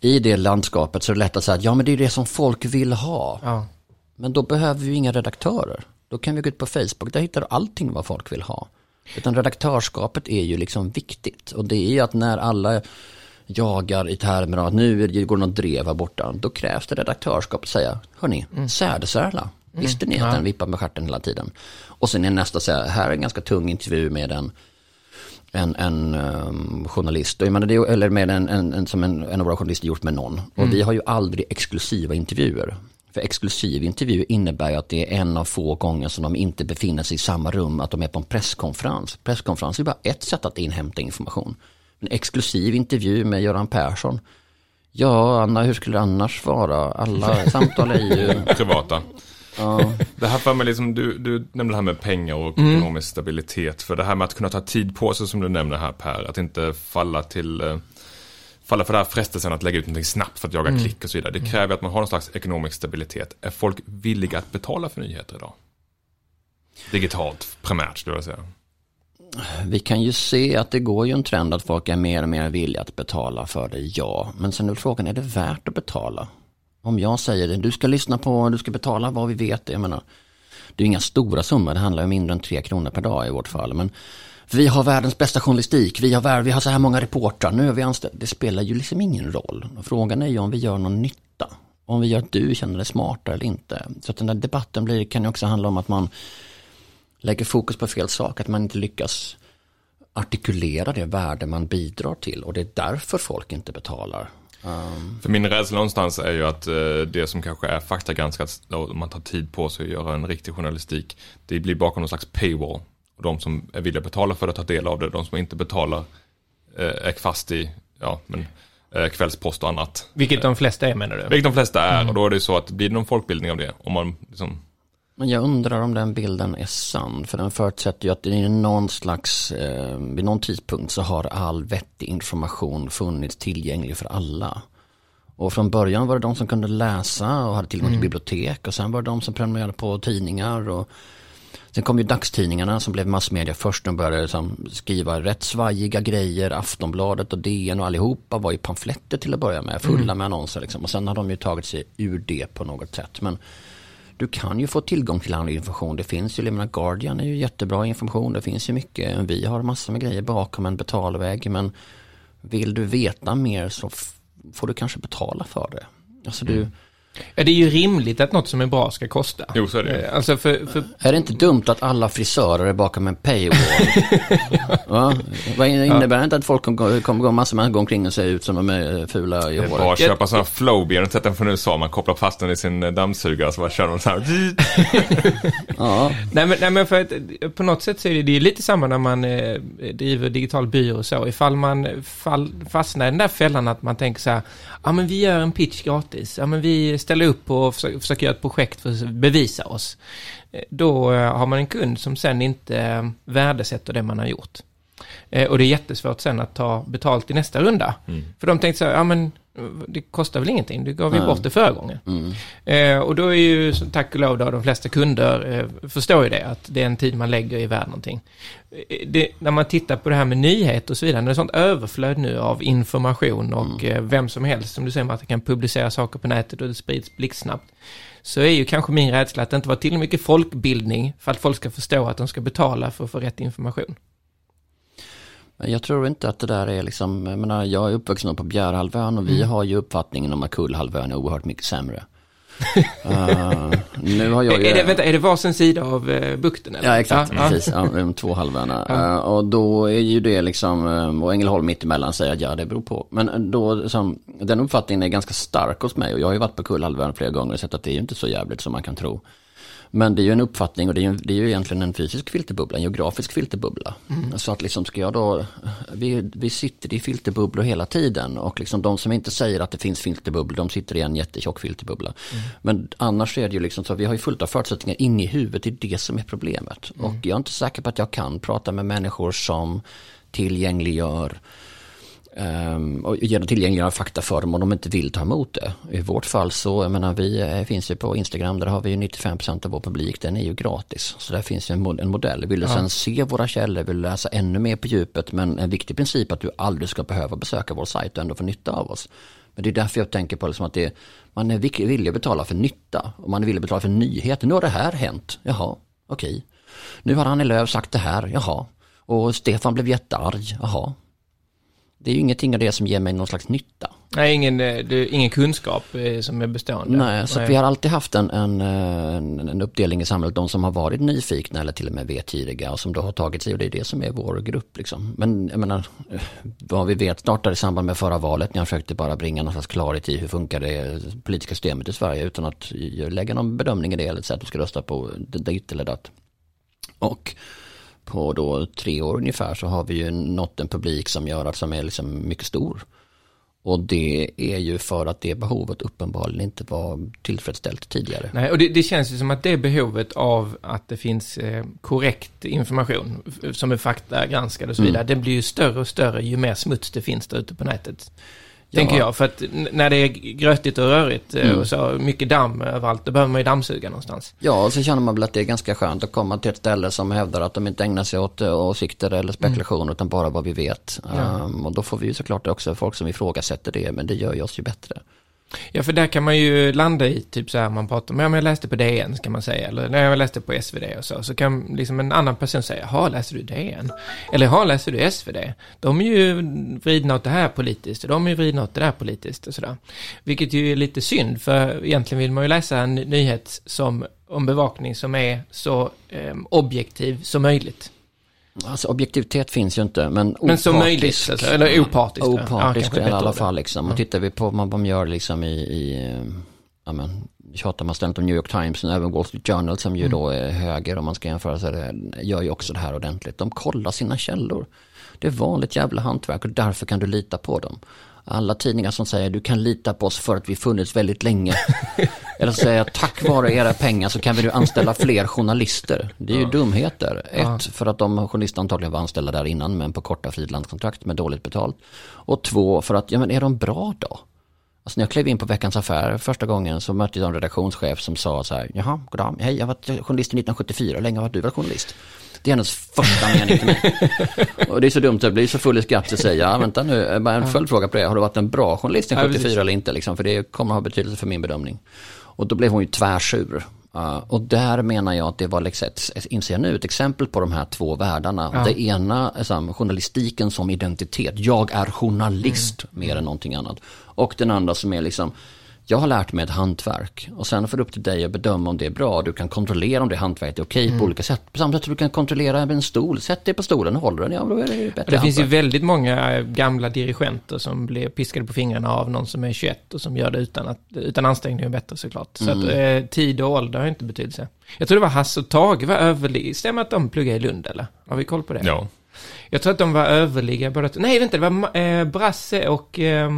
i det landskapet så är det lätt att säga att ja men det är det som folk vill ha. Ja. Men då behöver vi inga redaktörer. Då kan vi gå ut på Facebook, där hittar du allting vad folk vill ha. Utan redaktörskapet är ju liksom viktigt. Och det är ju att när alla jagar i termer av att nu går det något drev här borta. Då krävs det redaktörskap att säga, hörni, mm. sädesärla. Mm. Visste ni att ja. den vippar med stjärten hela tiden? Och sen är nästa säga, här är en ganska tung intervju med en, en, en um, journalist, jag menar det, eller med en, en, en, som en, en av våra journalister gjort med någon. Och mm. vi har ju aldrig exklusiva intervjuer. För exklusiv intervju innebär ju att det är en av få gånger som de inte befinner sig i samma rum, att de är på en presskonferens. Presskonferens är bara ett sätt att inhämta information en exklusiv intervju med Göran Persson. Ja, Anna, hur skulle det annars vara? Alla samtal är ju... Privata. Ja. Det här för mig liksom, du, du nämnde det här med pengar och mm. ekonomisk stabilitet. För det här med att kunna ta tid på sig som du nämner här Per, att inte falla till eh, falla för den här frestelsen att lägga ut någonting snabbt för att jaga mm. klick och så vidare. Det mm. kräver att man har någon slags ekonomisk stabilitet. Är folk villiga att betala för nyheter idag? Digitalt primärt skulle jag säga vi kan ju se att det går ju en trend att folk är mer och mer villiga att betala för det, ja. Men sen är frågan, är det värt att betala? Om jag säger det, du ska lyssna på, du ska betala vad vi vet. Jag menar, det är inga stora summor, det handlar om mindre än tre kronor per dag i vårt fall. Men vi har världens bästa journalistik, vi har, vi har så här många reportrar, nu är vi anställda. Det spelar ju liksom ingen roll. Frågan är ju om vi gör någon nytta. Om vi gör att du känner dig smartare eller inte. Så att den där debatten blir, kan ju också handla om att man lägger fokus på fel sak, att man inte lyckas artikulera det värde man bidrar till och det är därför folk inte betalar. Um, För min rädsla någonstans är ju att eh, det som kanske är faktagranskat, och man tar tid på sig att göra en riktig journalistik, det blir bakom någon slags paywall. Och de som är villiga betala för att ta del av det, de som inte betalar eh, är fast i, ja, men eh, kvällspost och annat. Vilket de flesta är menar du? Vilket de flesta är, och då är det så att blir det någon folkbildning av det, om man liksom, men jag undrar om den bilden är sann, för den förutsätter ju att det är någon slags, eh, vid någon tidpunkt så har all vettig information funnits tillgänglig för alla. Och från början var det de som kunde läsa och hade tillgång till bibliotek och sen var det de som prenumererade på tidningar och Sen kom ju dagstidningarna som blev massmedia först. De började liksom skriva rätt svajiga grejer. Aftonbladet och DN och allihopa var ju pamfletter till att börja med. Fulla med annonser liksom. Och sen har de ju tagit sig ur det på något sätt. Men du kan ju få tillgång till annan information. Det finns ju, jag menar Guardian är ju jättebra information. Det finns ju mycket. Vi har massor med grejer bakom en betalväg. Men vill du veta mer så får du kanske betala för det. Alltså du, mm. Ja, det är ju rimligt att något som är bra ska kosta. Jo, så är det. Eh, Alltså för, för Är det inte dumt att alla frisörer är bakom en paywall? Va? Vad innebär det inte att folk kommer gå massor med gå omkring och se ut som de är fula i det är bara håret? att köpa sådana flowbeer, och sätta den från USA, man kopplar fast den i sin eh, dammsugare, så bara kör de så här. Ja, Nej men, nej men för att eh, på något sätt så är det, det är lite samma när man eh, driver digital byrå och så. Ifall man fall, fastnar i den där fällan att man tänker så här, ja men vi gör en pitch gratis, ja men vi ställer upp och försöker, försöker göra ett projekt för att bevisa oss. Eh, Då eh, har man en kund som sen inte eh, värdesätter det man har gjort. Och det är jättesvårt sen att ta betalt i nästa runda. För de tänkte så här, ja men det kostar väl ingenting, du gav ju bort det förra gången. mm. Eh, och då är ju, tack och lov då, de flesta kunder eh, förstår ju det, att det är en tid man lägger i värd någonting. Eh, det, när man tittar på det här med nyhet och så vidare, när det är sånt överflöd nu av information och eh, vem som helst, som du säger Martin, kan publicera saker på nätet och det sprids blixtsnabbt. Så är ju kanske min rädsla att det inte var tillräckligt mycket folkbildning för att folk ska förstå att de ska betala för att få rätt information. Jag tror inte att det där är liksom, jag menar jag är uppvuxen på Bjärhalvön och vi har ju uppfattningen om att Kullhalvön är oerhört mycket sämre. Eh, nu har jag ju... Är det, vänta, är det varsin sida av eh, bukten? Eller? Ja, exakt. Ja, ja. Precis. Ja, de två halvöarna. Eh, och då är ju det liksom, och Ängelholm mittemellan säger att ja, det beror på. Men då, som, den uppfattningen är ganska stark hos mig. Och jag har ju varit på Kullhalvön flera gånger och sett att det är ju inte så jävligt som man kan tro. Men det är ju en uppfattning och det är ju, det är ju egentligen en fysisk filterbubbla, en geografisk filterbubbla. Så att liksom ska jag då, vi, vi sitter i filterbubblor hela tiden och liksom de som inte säger att det finns filterbubblor, de sitter i en jättetjock filterbubbla. Men annars är det ju liksom så, vi har ju fullt av förutsättningar inne i huvudet, det är det som är problemet. Och jag är inte säker på att jag kan prata med människor som tillgängliggör Um, och genom tillgängliggöra fakta för dem om de inte vill ta emot det. I vårt fall så, jag menar vi eh, finns ju på Instagram, där har vi ju 95% av vår publik, den är ju gratis. Så där finns ju en, mod- en modell. Vill du sen se våra källor, vill du läsa ännu mer på djupet, men en viktig princip att du aldrig ska behöva besöka vår sajt och ändå få nytta av oss. Men det är därför jag tänker på liksom att det, man är villig att betala för nytta och man är villig att betala för nyheter. Nu har det här hänt, jaha, okej. Nu har Annie Lööf sagt det här, jaha. Och Stefan blev jättearg, jaha. Det är ju ingenting av det som ger mig någon slags nytta. Nej, ingen, eh, ingen kunskap eh, som är bestående. Nej, så vi har alltid haft en, en, en, en uppdelning i samhället. De som har varit nyfikna eller till och med vetgiriga och som då har tagit sig och det är det som är vår grupp. Liksom. Men jag menar, eh, vad vi vet startade i samband med förra valet när jag försökte bara bringa någon slags klarhet i hur funkar det politiska systemet i Sverige utan att lägga någon bedömning i det eller säga att du ska rösta på dit eller datt. Och på då tre år ungefär så har vi ju nått en publik som gör att som är liksom mycket stor. Och det är ju för att det behovet uppenbarligen inte var tillfredsställt tidigare. Nej, och det, det känns ju som att det behovet av att det finns eh, korrekt information som är faktagranskad och så vidare, det blir ju större och större ju mer smuts det finns där ute på nätet. Ja. Tänker jag, för att när det är grötigt och rörigt eh, Mm. och så mycket damm överallt, då behöver man ju dammsuga någonstans. Ja, och så känner man väl att det är ganska skönt att komma till ett ställe som hävdar att de inte ägnar sig åt eh, åsikter eller spekulation utan bara vad vi vet. Ja. Um, och då får vi ju såklart också folk som ifrågasätter det, men det gör ju oss ju bättre. Ja, för där kan man ju landa i typ så här, man pratar om, ja men jag läste på DN kan man säga, eller när jag läste på SvD och så, så kan liksom en annan person säga, jaha läser du DN? Eller jaha läser du SvD? De är ju vridna åt det här politiskt, och de är ju vridna åt det där politiskt och sådär. Vilket ju är lite synd, för egentligen vill man ju läsa en nyhet som, om bevakning som är så eh, objektiv som möjligt. Alltså objektivitet finns ju inte, men Men som opartisk- möjligt, alltså, eller opartiskt. ja. Ja, Opartisk kanske i alla fall liksom. Och tittar vi på vad de gör liksom i, i ja men, tjatar man ständigt om New York Times och även Wall Street Journal som ju Mm. då är höger om man ska jämföra sig, det, gör ju också det här ordentligt. De kollar sina källor. Det är vanligt jävla hantverk och därför kan du lita på dem. Alla tidningar som säger du kan lita på oss för att vi funnits väldigt länge. Eller så säger jag tack vare era pengar så kan vi nu anställa fler journalister. Det är ju dumheter. Ett, för att de journalisterna antagligen var anställda där innan men på korta frilanskontrakt med dåligt betalt. Och två, för att, ja men är de bra då? Alltså när jag klev in på Veckans Affärer första gången så mötte jag en redaktionschef som sa så här, jaha, goddag, hej, jag har varit journalist 1974, hur länge har du varit journalist? Det är hennes första mening till mig. Och det är så dumt, jag blir så full i skratt och säger, ja vänta nu, bara en följdfråga på det, har du varit en bra journalist Ja, 1974 precis. eller inte liksom, för det kommer ha betydelse för min bedömning. Och då blev hon ju tvärsur. Uh, och där menar jag att det var, liksom ett, inser jag nu, ett exempel på de här två världarna. Det ena, alltså, journalistiken som identitet, jag är journalist mer än någonting annat. Och den andra som är liksom, jag har lärt mig ett hantverk och sen får det upp till dig att bedöma om det är bra. Du kan kontrollera om det hantverket är okej på olika sätt. På samma sätt som du kan kontrollera en stol. Sätt dig på stolen och håller den, ja då är det bättre det finns ju hantverk. väldigt många eh, gamla dirigenter som blir piskade på fingrarna av någon som är 21 och som gör det utan, att, utan ansträngning och bättre såklart. Så att eh, tid och ålder har inte betydelse. Jag tror det var Hasse och Tage var överlig. Stämmer att de pluggade i Lund eller? Har vi koll på det? Ja. Jag tror att de var överliga båda. Nej, vänta, det var eh, Brasse och... Eh,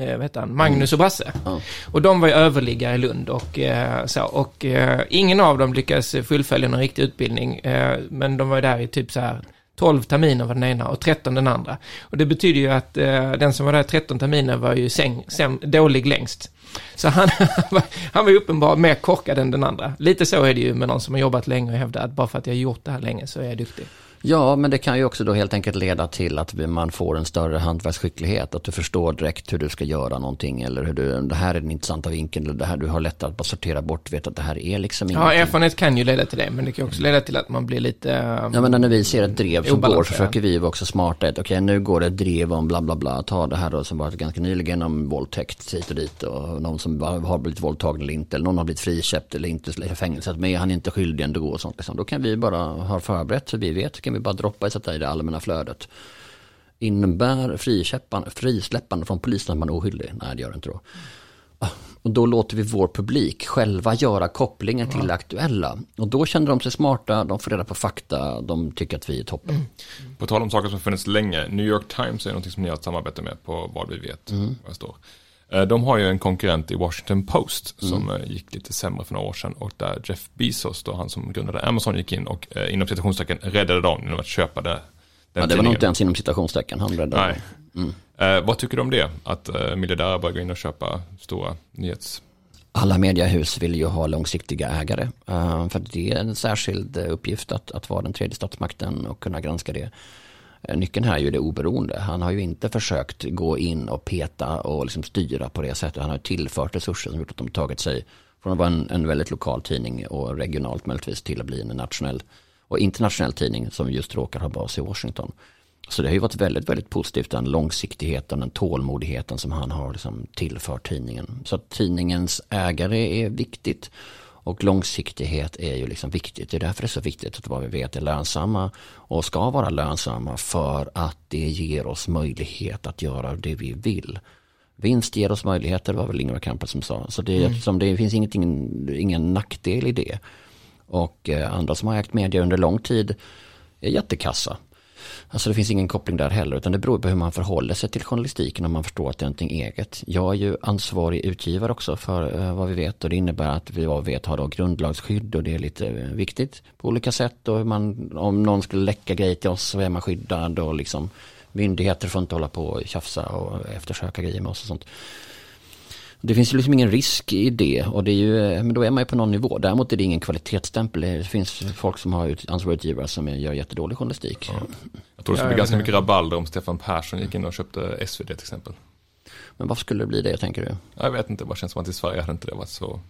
eh, vad heter han? Magnus och Brasse. Ja. Och de var ju överliggare i Lund och eh, så. Och eh, ingen av dem lyckades fullfölja någon riktig utbildning. Eh, men de var ju där i typ så här 12 terminer var den ena och 13 den andra. Och det betyder ju att eh, den som var där 13 terminer var ju säng, säm, dålig längst. Så han, han var ju uppenbart mer korkad än den andra. Lite så är det ju med någon som har jobbat länge och hävdar att bara för att jag har gjort det här länge så är jag duktig. Ja, men det kan ju också då helt enkelt leda till att man får en större hantverksskicklighet. Att du förstår direkt hur du ska göra någonting. Eller hur du, det här är den intressanta vinkeln. Eller det här du har lätt att bara sortera bort. Vet att det här är liksom Ja, ingenting. erfarenhet kan ju leda till det, men det kan också leda till att man blir lite... eh, Ja, men när vi ser ett drev som går så försöker vi vara också smarta. Okej, nu går det ett drev om bla bla bla. Ta det här då som varit ganska nyligen om våldtäkt hit och dit. Och någon som har blivit våldtagen eller inte. Eller någon har blivit friköpt eller inte i fängelset. Men är han inte skyldig ändå och sånt. Liksom. Då kan vi bara ha förberett så vi vet. Kan vi bara droppa och sätta i det allmänna flödet. Innebär frisläppande, från polisen att man är oskyldig? Nej, det gör det inte då. Ah, Och då låter vi vår publik själva göra kopplingen till det aktuella. Och då känner de sig smarta, de får reda på fakta, de tycker att vi är toppen. På tal om saker som har funnits länge, New York Times är någonting som ni har ett samarbete med på vad vi vet. Vad jag står. Eh, De har ju en konkurrent i Washington Post som eh, gick lite sämre för några år sedan och där Jeff Bezos, då han som grundade Amazon, gick in och eh, inom citationstecken räddade dem genom att köpa det. Den Ja, det var nog inte ens inom citationstecken han räddade. Nej. Eh, vad tycker du om det? Att eh, miljardärer börjar gå in och köpa stora nyhets... Alla mediehus vill ju ha långsiktiga ägare. eh, För det är en särskild uppgift att, att vara den tredje statsmakten och kunna granska det. Eh, nyckeln här är ju det oberoende. Han har ju inte försökt gå in och peta och liksom styra på det sättet. Han har tillfört resurser som gjort att de tagit sig från att vara en, en väldigt lokal tidning och regionalt möjligtvis till att bli en nationell och internationell tidning som just råkar ha bas i Washington. Så det har ju varit väldigt, väldigt positivt den långsiktigheten, den tålmodigheten som han har liksom tillfört tidningen. Så att tidningens ägare är viktigt och långsiktighet är ju liksom viktigt. Det är därför det är så viktigt att vad vi vet är lönsamma och ska vara lönsamma för att det ger oss möjlighet att göra det vi vill. Vinst ger oss möjligheter var väl Ingvar Kamprad som sa. Så det, Mm. eftersom det finns ingenting, ingen nackdel i det. Och eh, andra som har ägt media under lång tid är jättekassa. Alltså det finns ingen koppling där heller utan det beror på hur man förhåller sig till journalistiken om man förstår att det är någonting eget. Jag är ju ansvarig utgivare också för eh, vad vi vet och det innebär att vi vad vi vet har då grundlagsskydd och det är lite eh, viktigt på olika sätt och hur man, om någon skulle läcka grejer till oss så är man skyddad och liksom myndigheter får inte hålla på och tjafsa och eftersöka grejer med oss och sånt. Det finns ju liksom ingen risk i det och det är ju, eh, men då är man ju på någon nivå. Däremot är det ingen kvalitetsstämpel. Det finns folk som har ut- ansvariga utgivare som gör jättedålig journalistik. Jag tror det skulle Ja, bli ganska mycket rabalder om Stefan Persson gick in och köpte SvD till exempel. Men varför skulle det bli det, tänker du? Jag vet inte, det bara känns som att i Sverige hade inte det varit så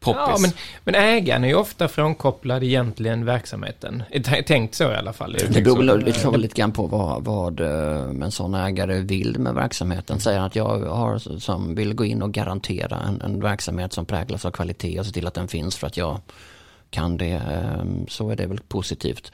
poppis. Ja, men, men ägaren är ju ofta frånkopplad egentligen verksamheten. Tänkt så i alla fall. Det beror väl väl lite grann på vad, vad eh, en sån ägare vill med verksamheten. Säger att jag har, som vill gå in och garantera en, en verksamhet som präglas av kvalitet och se till att den finns för att jag kan det, eh, så är det väl positivt.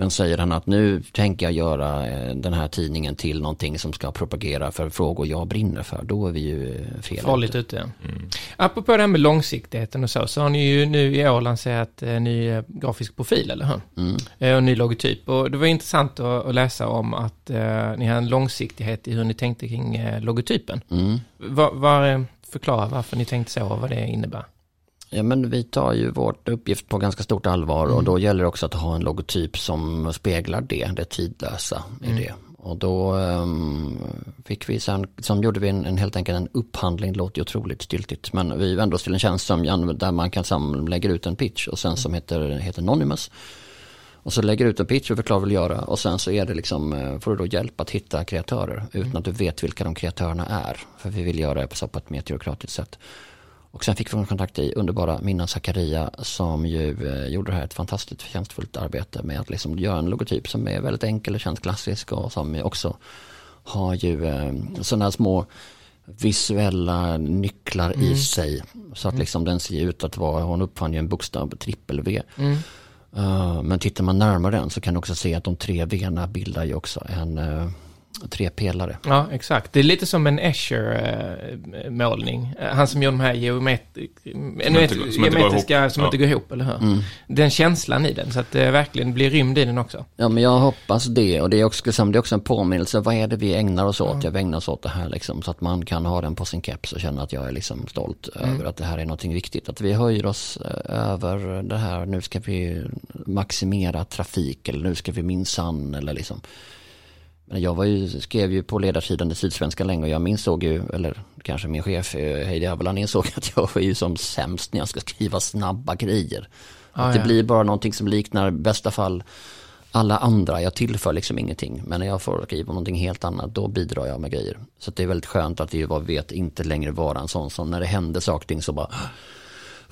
Men säger han att nu tänker jag göra eh, den här tidningen till någonting som ska propagera för frågor jag brinner för, då är vi ju eh, fel Farligt ute. ute. ja. Apropå det här med långsiktigheten och så, så har ni ju nu i år lanserat en ny eh, grafisk profil, eller hur? Mm. Och en ny logotyp. Och det var intressant att, läsa om att ni har en långsiktighet i hur ni tänkte kring logotypen. Mm. Var, var, förklara varför ni tänkte så och vad det innebär. Ja men vi tar ju vårt uppgift på ganska stort allvar och då gäller det också att ha en logotyp som speglar det, det tidlösa i det. Och då ehm, fick vi sen, som gjorde vi en, en helt enkelt en upphandling, det låter ju otroligt styltigt, men vi vände oss till en tjänst som, där man kan sam, lägga ut en pitch och sen som heter, heter Anonymous. Och så lägger du ut en pitch och förklarar vad du vill göra och sen så är det liksom, eh, får du då hjälp att hitta kreatörer utan att du vet vilka de kreatörerna är. För vi vill göra det på ett mer byråkratiskt sätt. Och sen fick vi kontakt i underbara Minna Zakaria som ju eh, gjorde det här ett fantastiskt förtjänstfullt arbete med att liksom göra en logotyp som är väldigt enkel och känns klassisk och som också har ju eh, sådana små visuella nycklar i sig. Så att liksom den ser ut att vara, hon uppfann ju en bokstav, trippel V. Uh, men tittar man närmare den så kan du också se att de tre V-na bildar ju också en uh, tre pelare. Ja, exakt. Det är lite som en Escher-målning. Han som gör de här geometri- inte går- som inte går geometriska ihop. som Ja. inte går ihop, eller hur? Den känslan i den, så att det verkligen blir rymd i den också. Ja men jag hoppas det och det är också, det är också en påminnelse, vad är det vi ägnar oss åt? Jag ägnar oss åt det här liksom, så att man kan ha den på sin keps och känna att jag är liksom stolt över att det här är någonting viktigt. Att vi höjer oss eh, över det här, nu ska vi maximera trafik eller nu ska vi minsann eller liksom. Men jag var ju, skrev ju på ledarsidan i Sydsvenska länge och jag insåg ju, eller kanske min chef eh, Heidi Aveland insåg att jag var ju som sämst när jag ska skriva snabba grejer. Ah, att det ja. blir bara någonting som liknar bästa fall alla andra, jag tillför liksom ingenting. Men när jag får skriva någonting helt annat, då bidrar jag med grejer. Så det är väldigt skönt att vi vi vet inte längre vara en sån som när det händer saker och ting så bara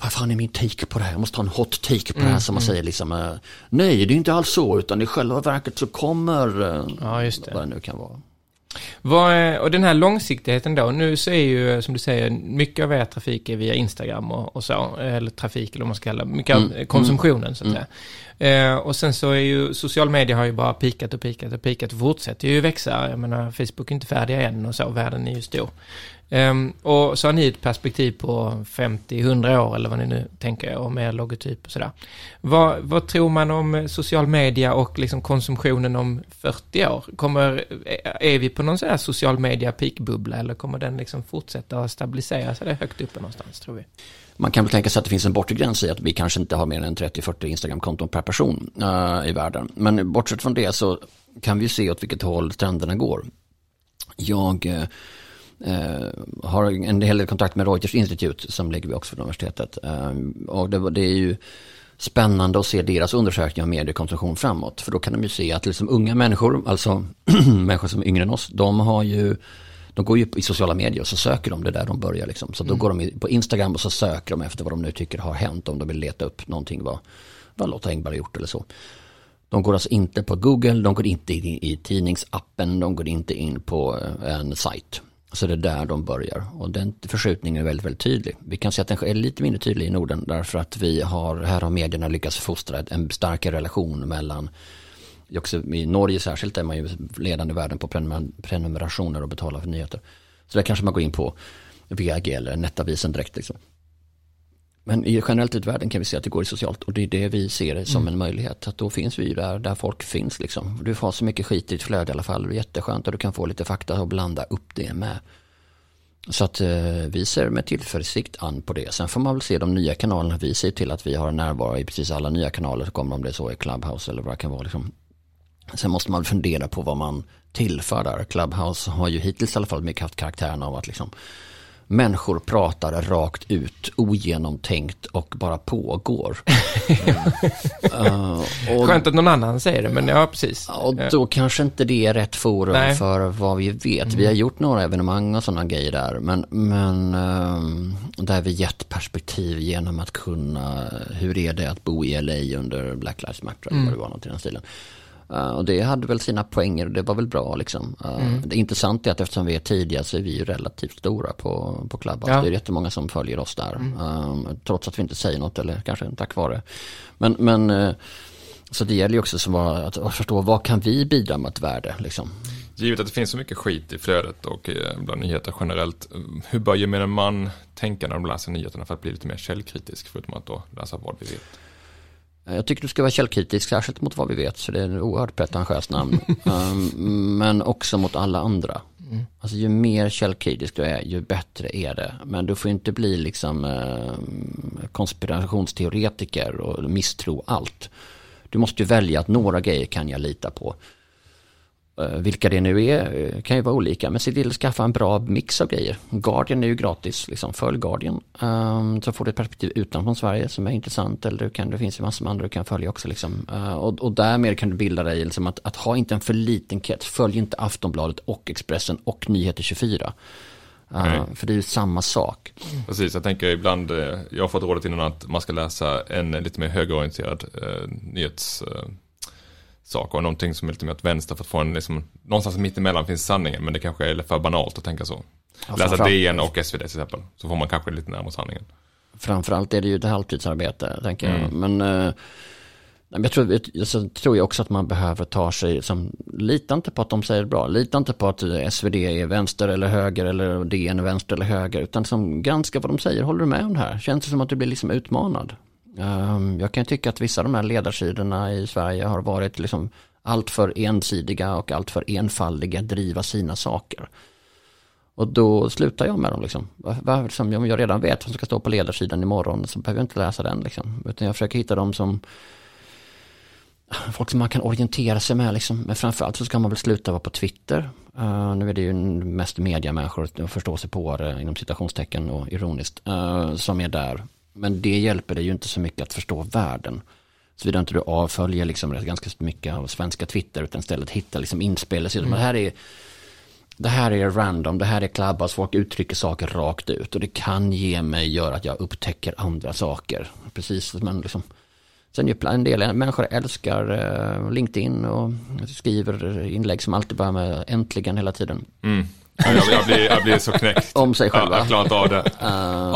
vad fan är min take på det här? Jag måste ha en hot take på det här som man säger liksom eh, Nej, det är inte alls så, utan i själva verket så kommer eh, Ja, just det. vad det nu kan vara. Vad, och den här långsiktigheten då, nu så är ju som du säger, mycket av er trafik är via Instagram och, och så, eller trafik eller vad man ska kalla mycket av Mm. konsumtionen så att säga. Eh, och sen så är ju, social media har ju bara pikat och pikat och pikat och fortsätter ju växa. Jag menar, Facebook är inte färdiga än och så, världen är ju stor. Um, och så har ni ett perspektiv på 50-100 år eller vad ni nu tänker och med logotyp och sådär. Vad, vad tror man om eh, social media och liksom konsumtionen om 40 år? Kommer, eh, är vi på någon sån här social media peakbubbla eller kommer den liksom fortsätta att stabilisera sig där högt uppe någonstans tror vi? Man kan väl tänka sig att det finns en bortre gräns i att vi kanske inte har mer än 30-40 Instagram-konton per person uh, i världen. Men bortsett från det så kan vi se åt vilket håll trenderna går. Jag uh, har en hel del kontakt med Reuters Institute som ligger vid Oxford-universitetet. Eh, och det, det är ju spännande att se deras undersökning av mediekonsumtion framåt. För då kan de ju se att liksom unga människor, alltså människor som är yngre än oss, de har ju de går ju i sociala medier och så söker de det där de börjar liksom. Så då går de på Instagram och så söker de efter vad de nu tycker har hänt. Om de vill leta upp någonting vad, vad Lotta Engberg har gjort eller så. De går alltså inte på Google, de går inte in i, i tidningsappen, de går inte in på eh, en sajt. Så det är där de börjar. Och den förskjutningen är väldigt, väldigt tydlig. Vi kan se att den är lite mindre tydlig i Norden därför att vi har, här har medierna lyckats fostra en starkare relation mellan också I Norge särskilt är man ju ledande i världen på prenumerationer och betala för nyheter. Så där kanske man går in på VG eller Netavisen direkt. Liksom. Men i generellt ut världen kan vi se att det går i socialt och det är det vi ser som en möjlighet. Att då finns vi ju där, där folk finns liksom. Du får så mycket skit i ditt flöde i alla fall. Det är jätteskönt och du kan få lite fakta och blanda upp det med. Så att eh, vi ser med tillförsikt an på det. Sen får man väl se de nya kanalerna. Vi ser till att vi har närvaro i precis alla nya kanaler. Så kommer om det så i Clubhouse eller vad det kan vara. Liksom. Sen måste man fundera på vad man tillför där. Clubhouse har ju hittills i alla fall mycket haft karaktären av att liksom människor pratar rakt ut, ogenomtänkt och bara pågår. Eh, och, Skönt att någon annan säger det, men ja, precis. och då kanske inte det är rätt forum Nej. för vad vi vet. Vi har gjort några evenemang och sådana grejer där. Men, men ehm, där vi gett perspektiv genom att kunna, hur är det att bo i LA under Black Lives Matter eller vad det var något i den stilen. Eh, och det hade väl sina poänger och det var väl bra liksom. Eh, Det intressanta är att eftersom vi är tidiga så är vi ju relativt stora på, på Clubhouse. Ja. Det är jättemånga som följer oss där. Eh, trots att vi inte säger något eller kanske tack vare. Men, men eh, så det gäller ju också som att, att förstå vad kan vi bidra med ett värde liksom. Givet att det finns så mycket skit i flödet och bland nyheter generellt. Hur bör gemene man tänka när de läser nyheterna för att bli lite mer källkritisk? Förutom att då läsa vad vi vet. Eh, Jag tycker du ska vara källkritisk, särskilt mot vad vi vet, så det är en oerhört pretentiöst namn. um, men också mot alla andra. Alltså ju mer källkritisk du är, ju bättre är det. Men du får inte bli liksom um, konspirationsteoretiker och misstro allt. Du måste ju välja att några grejer kan jag lita på. Eh, Vilka det nu är eh, kan ju vara olika, men se till att skaffa en bra mix av grejer. Guardian är ju gratis, liksom. följ Guardian. Um, så får du ett perspektiv utanför Sverige som är intressant, eller du kan, det finns ju massor med andra du kan följa också. Liksom. Uh, och, och därmed kan du bilda dig, liksom, att, att ha inte en för liten krets, följ inte Aftonbladet och Expressen och Nyheter 24. Uh, för det är ju samma sak. Precis, jag tänker ibland, jag har fått rådet innan att man ska läsa en lite mer högerorienterad eh, nyhets... Eh, sak och någonting som är lite mer åt vänster för att få en liksom, någonstans mitt emellan finns sanningen men det kanske är för banalt att tänka så. Ja, Läsa DN och SvD till exempel, så får man kanske lite närmare sanningen. Framförallt är det ju ett halvtidsarbete, tänker jag. Mm. Men eh, jag tror, så tror jag också att man behöver ta sig, som, lita inte på att de säger det bra, lita inte på att SvD är vänster eller höger eller DN är vänster eller höger, utan som granska vad de säger, håller du med om det här? Känns det som att du blir liksom utmanad? Ehm, jag kan tycka att vissa av de här ledarsidorna i Sverige har varit liksom alltför ensidiga och alltför enfaldiga, driva sina saker. Och då slutar jag med dem liksom. Om jag redan vet vad som ska stå på ledarsidan imorgon så behöver jag inte läsa den liksom. Utan jag försöker hitta dem som ah, folk som man kan orientera sig med liksom. Men framförallt så ska man väl sluta vara på Twitter. Uh, nu är det ju mest mediamänniskor, och förstå sig på det inom citationstecken och ironiskt, uh, som är där. Men det hjälper dig ju inte så mycket att förstå världen. Såvida inte du avföljer liksom ganska mycket av svenska Twitter utan istället hittar liksom inspel. Mm. Det här är det här är random, det här är Clubhouse, folk uttrycker saker rakt ut och det kan ge mig, göra att jag upptäcker andra saker. Precis, men liksom, sen ju en del människor älskar eh, LinkedIn och skriver inlägg som alltid börjar med äntligen hela tiden. Mm. Ja, Jag, jag, blir, jag blir så knäckt. Om sig Ja, själva. jag klarar inte av det. Uh,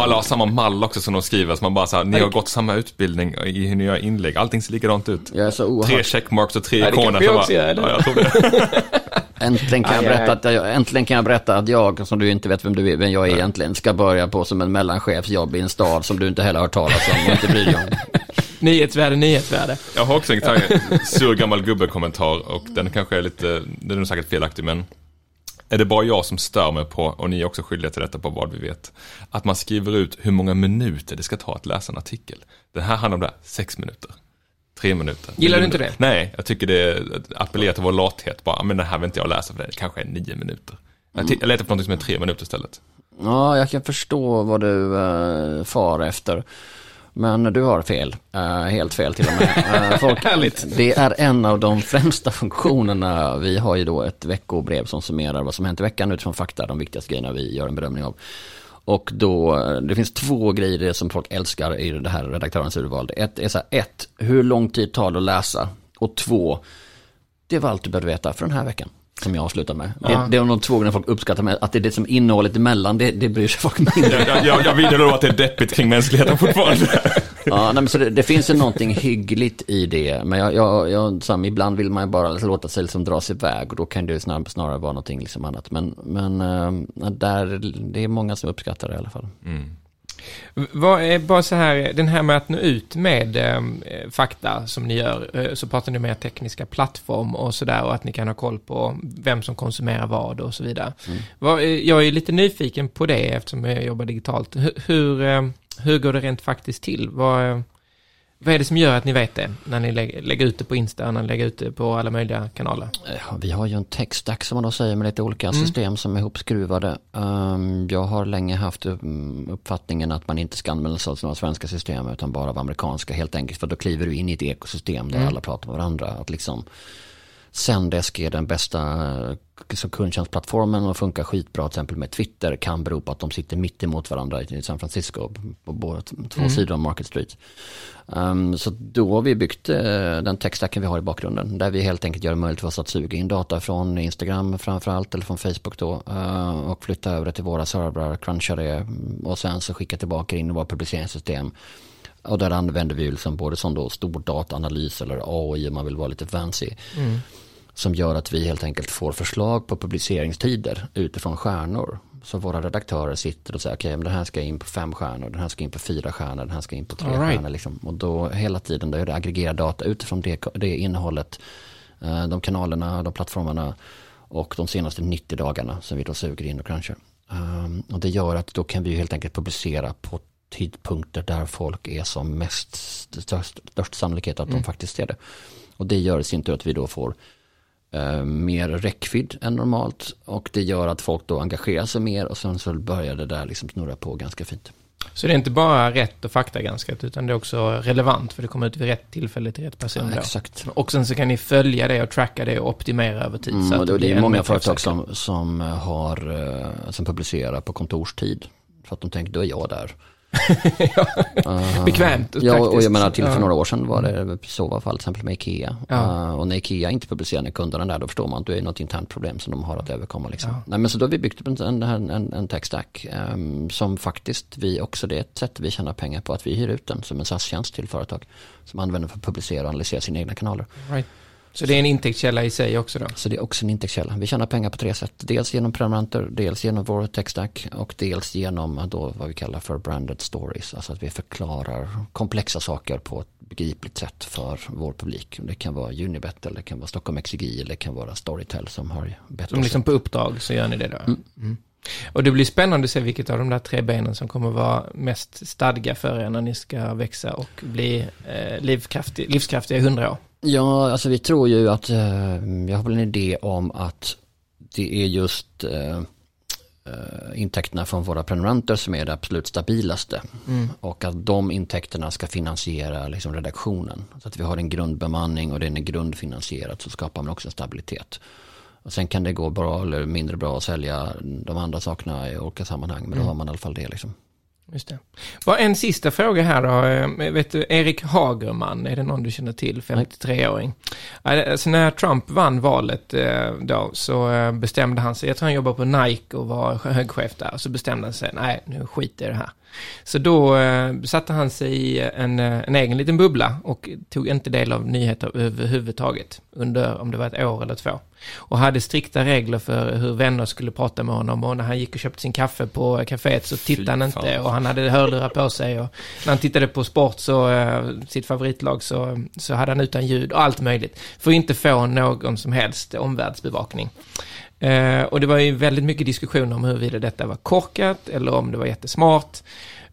Alla har samma mall också som de skriver, så man bara så här, ni har gått samma utbildning i hur ni gör inlägg, allting ser likadant ut. jag är så Tre oerhört, checkmarks och tre Ja, det ikoner. så också bara- gör, eller? Ja, jag tror det. äntligen kan, jag aj, berätta att jag, äntligen kan jag berätta att jag, som du inte vet vem du är, vem jag är egentligen, ska börja på som en mellanchefsjobb i en stad som du inte heller har hört talas om och inte bryr dig om. Nyhetsvärde, nyhetsvärde. Jag har också en sur gammal gubbe-kommentar och den kanske är lite, den är nog säkert felaktig men är det bara jag som stör mig på, och ni är också skyldiga till detta på vad vi vet, att man skriver ut hur många minuter det ska ta att läsa en artikel. Den här handlar om det här, sex minuter. Tre minuter. Gillar du inte det? Nej, jag tycker det appellerar till vår lathet bara, men det här vill inte jag läsa för det kanske är nio minuter. Jag, ti- jag letar på något som är tre minuter istället. Ja, jag kan förstå vad du uh, far efter. Men du har fel, Eh, helt fel till och med. Eh, folk. Det är en av de främsta funktionerna. Vi har ju då ett veckobrev som summerar vad som hänt i veckan utifrån fakta, de viktigaste grejerna vi gör en bedömning av. Och då, eh, det finns två grejer det som folk älskar i det här redaktörens urval. Ett är så här, ett, hur lång tid tar det att läsa? Och två, det var allt du behövde veta för den här veckan. Som jag avslutar med. Ja. Det, det är de två gånger folk uppskattar med att det är det som innehållet emellan, det, det bryr sig folk mindre Jag, jag, jag, vidhåller att det är deppigt kring mänskligheten fortfarande. Ja, nej, men så det, det finns ju någonting hyggligt i det. Men jag, jag, jag, sam, ibland vill man ju bara låta sig liksom dras iväg och då kan det ju snarare, vara någonting liksom annat. Men, men eh, där, det är många som uppskattar det i alla fall. Vad är bara så här, den här med att nå ut med eh, fakta som ni gör, eh, så pratar ni mer tekniska plattform och sådär och att ni kan ha koll på vem som konsumerar vad och så vidare. Vad, eh, jag är lite nyfiken på det eftersom jag jobbar digitalt. Hur, hur, eh, hur går det rent faktiskt till? Vad, Vad är det som gör att ni vet det? När ni lägger, lägger ut det på Insta, när ni lägger ut det på alla möjliga kanaler? Vi har ju en tech-stack som man då säger med lite olika system som är ihopskruvade. Um, jag har länge haft um, uppfattningen att man inte ska använda sig av några svenska system utan bara av amerikanska helt enkelt. För då kliver du in i ett ekosystem där alla pratar med varandra. Att liksom Zendesk är den bästa eh, så kundtjänstplattformen och funkar skitbra till exempel med Twitter kan bero på att de sitter mitt emot varandra i San Francisco på båda två sidor av Market Street. Um, så då har vi byggt uh, den techstacken vi har i bakgrunden där vi helt enkelt gör det möjligt för oss att suga in data från Instagram framförallt eller från Facebook då uh, och flytta över det till våra servrar, cruncha det mm, och sen så skicka tillbaka in i våra publiceringssystem. Och där använder vi liksom både som då stor dataanalys eller AI om man vill vara lite fancy. Som gör att vi helt enkelt får förslag på publiceringstider utifrån stjärnor. Så våra redaktörer sitter och säger okej, men den här ska in på fem stjärnor, den här ska in på fyra stjärnor, den här ska in på tre All right. stjärnor. Liksom. Och då hela tiden då är det aggregerad data utifrån det, det innehållet, eh, de kanalerna, de plattformarna och de senaste 90 dagarna som vi då suger in och crunchar. Um, och det gör att då kan vi helt enkelt publicera på tidpunkter där folk är som mest störst, störst sannolikhet att de faktiskt ser det. Och det gör i sin tur att vi då får eh, mer räckvidd än normalt och det gör att folk då engagerar sig mer och sen så börjar det där liksom snurra på ganska fint. Så det är inte bara rätt och faktagranskat, utan det är också relevant, för det kommer ut vid rätt tillfälle till rätt person. Ja, exakt. Och sen så kan ni följa det och tracka det och optimera över tid. så Mm, att och det, det är många företag som, som, har, eh, som publicerar på kontorstid. För att de tänker, då är jag där. Bekvämt och Ja, och jag menar till för Ja. några år sedan var det så var fall till exempel med Ikea. Ja. Eh, och när Ikea inte publicerar när kunderna är där, då förstår man att det är något internt problem som de har att överkomma. Liksom. Nej, men så då har vi byggt upp en, en, en, en tech stack ehm, som faktiskt vi också, det är ett sätt vi tjänar pengar på att vi hyr ut den som en SAS-tjänst till företag. Som använder för att publicera och analysera sina egna kanaler. Right. Så det är en intäktskälla i sig också då? Så det är också en intäktskälla. Vi tjänar pengar på tre sätt. Dels genom prenumeranter, dels genom vår techstack och dels genom då vad vi kallar för branded stories. Alltså att vi förklarar komplexa saker på ett begripligt sätt för vår publik. Det kan vara Unibet eller det kan vara Stockholm Exegi eller det kan vara Storytel som har bett Som liksom på uppdrag så gör ni det då? Mm. Och det blir spännande att se vilket av de där tre benen som kommer vara mest stadga för er när ni ska växa och bli eh, livskraftig, livskraftiga i hundra år. Ja, alltså vi tror ju att, eh, jag har väl en idé om att det är just eh, eh, intäkterna från våra prenumeranter som är det absolut stabilaste. Och att de intäkterna ska finansiera liksom, redaktionen. Så att vi har en grundbemanning och den är grundfinansierat så skapar man också stabilitet. Och sen kan det gå bra eller mindre bra att sälja de andra sakerna i olika sammanhang. Men då har man i alla fall det liksom. Just det. Bara en sista fråga här då. Eh, Vet du, Erik Hagerman, är det någon du känner till? 53-åring. Alltså när Trump vann valet eh, då så eh, bestämde han sig, jag tror han jobbar på Nike och var högchef där, så bestämde han sig, nej nu skiter jag i det här. Så då eh, satte han sig i en, eh, en egen liten bubbla och tog inte del av nyheter överhuvudtaget under, om det var ett år eller två. Och hade strikta regler för hur vänner skulle prata med honom och när han gick och köpte sin kaffe på kaféet så tittade han inte och han hade hörlurar på sig och när han tittade på sport så, eh, sitt favoritlag så, så hade han utan ljud och allt möjligt. För att inte få någon som helst omvärldsbevakning. Eh, och det var ju väldigt mycket diskussioner om huruvida detta var korkat eller om det var jättesmart.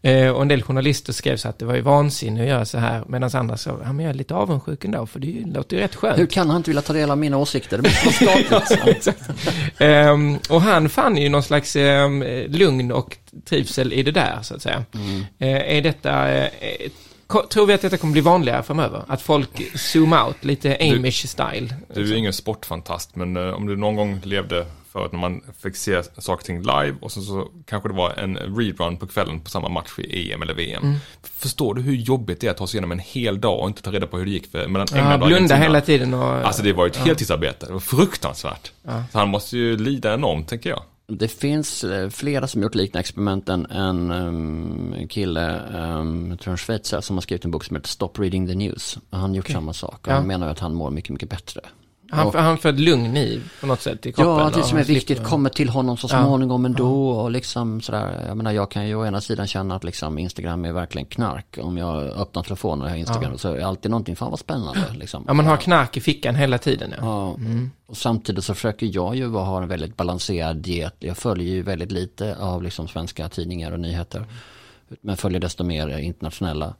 Eh, och en del journalister skrev så att det var ju vansinne att göra så här, medan andra sa, ja men jag är lite avundsjuk ändå, för det låter ju rätt skönt. Hur kan han inte vilja ta del av mina åsikter? Det måste vara statligt. Ehm, och han fann ju någon slags ehm, lugn och trivsel i det där, så att säga. Eh, är detta, ko- tror vi att detta kommer bli vanligare framöver? Att folk zoom out, lite Amish style? Du är ju ingen sportfantast, men eh, om du någon gång levde förut när man fick se saker och ting live och så, så kanske det var en rerun på kvällen på samma match i EM eller VM. Mm. Förstår du hur jobbigt det är att ta sig igenom en hel dag och inte ta reda på hur det gick för, mellan Ja, England och blunda hela tiden och... Alltså det var ju ett heltidsarbete, det var fruktansvärt. Så han måste ju lida enormt, tänker jag. Det finns eh, flera som gjort liknande experiment. En, en um, kille, um, jag tror en schweizare, som har skrivit en bok som heter Stop Reading the News. Han har gjort samma sak. Och Ja. Han menar att han mår mycket, mycket bättre. Han, och- han får ett lugn i, på något sätt, i kroppen. Ja, det som är viktigt kommer till honom så Ja. småningom ändå. Och liksom sådär, jag menar jag kan ju å ena sidan känna att liksom Instagram är verkligen knark. Om jag öppnar telefonen och har Instagram så är det alltid någonting, fan vad spännande. Liksom. Ja, man har knark i fickan hela tiden, ja. Ja, och samtidigt så försöker jag ju ha en väldigt balanserad diet. Jag följer ju väldigt lite av liksom svenska tidningar och nyheter. Men följer desto mer internationella.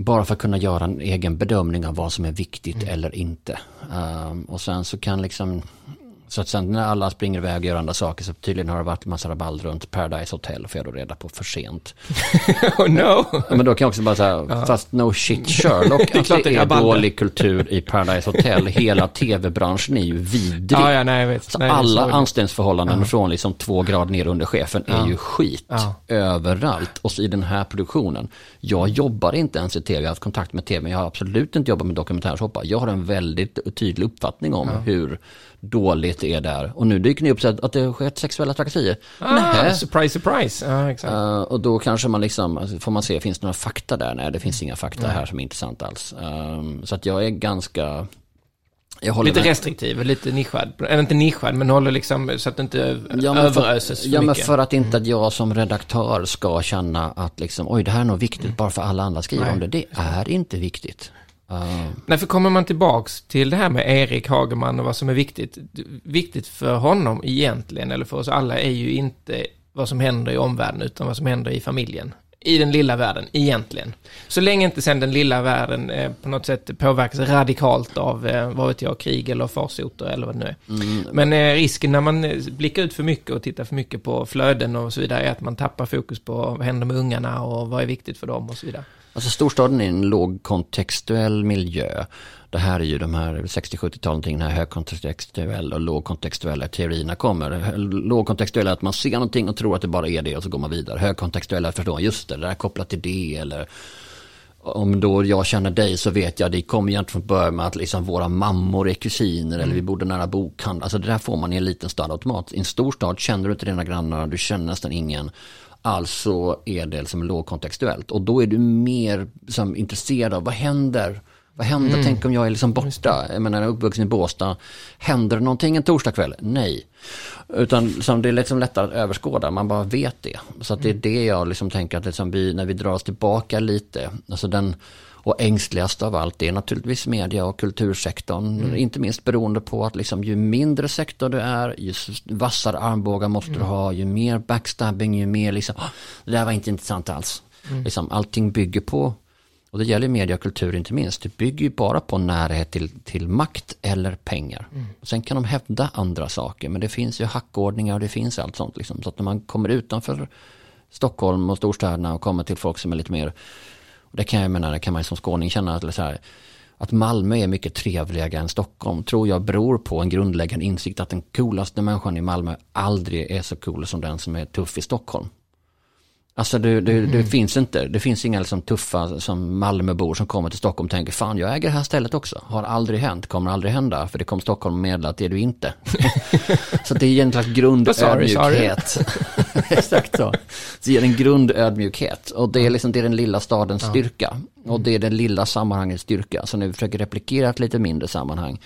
Bara för att kunna göra en egen bedömning av vad som är viktigt eller inte. Um, och sen så kan liksom, så att sen när alla springer iväg och gör andra saker så tydligen har det varit en massa rabalder runt Paradise Hotel får jag då reda på för sent. oh no! Ja, men då kan jag också bara säga, fast no shit Sherlock, Det är att klart det är rabalder. dålig kultur i Paradise Hotel. Hela tv-branschen är ju vidrig. Ja, ja, nej, nej, alla anställningsförhållanden från liksom två grader ner under chefen är ju skit överallt. Och så i den här produktionen, jag jobbar inte ens i tv, jag har haft kontakt med tv, men jag har absolut inte jobbat med dokumentärshoppar. Jag har en väldigt tydlig uppfattning om hur dåligt det är där. Och nu dyker ni upp så att att det har skett sexuella trakasserier. Ah, Nähä. surprise, surprise. Ja, exakt. Eh, och då kanske man liksom, alltså, får man se, finns det några fakta där? Nej, det finns inga fakta här som är intressant alls. Ehm, så att jag är ganska, jag håller lite med. restriktiv, lite nischad. Eller inte nischad, men håller liksom så att det inte Ja, men för, överöses för ja, men för att inte att jag som redaktör ska känna att liksom, oj det här är nog viktigt bara för alla andra skriver Nej, om det. Det är inte viktigt. Ehm, Nej, för kommer man tillbaks till det här med Erik Hageman och vad som är viktigt. Viktigt för honom egentligen, eller för oss alla, är ju inte vad som händer i omvärlden, utan vad som händer i familjen. I den lilla världen, egentligen. Så länge inte sen den lilla världen eh, på något sätt påverkas radikalt av, eh, vad vet jag, krig eller farsoter eller vad det nu är. Men eh, risken när man eh, blickar ut för mycket och tittar för mycket på flöden och så vidare är att man tappar fokus på vad händer med ungarna och vad är viktigt för dem och så vidare. Alltså storstaden är en lågkontextuell miljö. Det här är ju de här 60-70-talet, någonting, den här högkontextuella och lågkontextuella teorierna kommer. Lågkontextuella är att man ser någonting och tror att det bara är det och så går man vidare. Högkontextuella förstår, just det, det där är kopplat till det eller om då jag känner dig så vet jag, det kommer egentligen från början med att liksom våra mammor är kusiner eller vi bodde nära bokhandel. Alltså det där får man i en liten stad automat. I en stor stad känner du inte dina grannar, du känner nästan ingen. Alltså är det liksom lågkontextuellt. Och då är du mer som intresserad av vad händer? Vad händer? Tänk om jag är liksom borta. Jag menar, jag är uppvuxen i Båstad. Händer det någonting en torsdagkväll? Nej. Utan som det är liksom lättare att överskåda, man bara vet det. Så att det är det jag liksom tänker att liksom vi, när vi drar oss tillbaka lite, alltså den, och ängsligast av allt är naturligtvis media och kultursektorn. Inte minst beroende på att liksom ju mindre sektor du är, ju vassare armbågar måste du ha, ju mer backstabbing, ju mer liksom, "Ah, det där var inte intressant alls. Liksom, allting bygger på, och det gäller media och kultur inte minst, det bygger ju bara på närhet till, till makt eller pengar. Sen kan de hävda andra saker, men det finns ju hackordningar och det finns allt sånt. Liksom. Så att när man kommer utanför Stockholm och storstäderna och kommer till folk som är lite mer och det kan jag mena, det kan man ju som skåning känna att, så här, att Malmö är mycket trevligare än Stockholm. Tror jag beror på en grundläggande insikt att den coolaste människan i Malmö aldrig är så cool som den som är tuff i Stockholm. Alltså det, det, det finns inte, det finns inga liksom tuffa som Malmöbor som kommer till Stockholm och tänker fan jag äger det här stället också. Har aldrig hänt, kommer aldrig hända för det kommer Stockholm och meddela att det är du inte. så det är en slags grundödmjukhet. Exakt så. Det ger en grundödmjukhet och det är liksom det är den lilla stadens styrka. Och det är den lilla sammanhangets styrka. Så när vi försöker replikera ett lite mindre sammanhang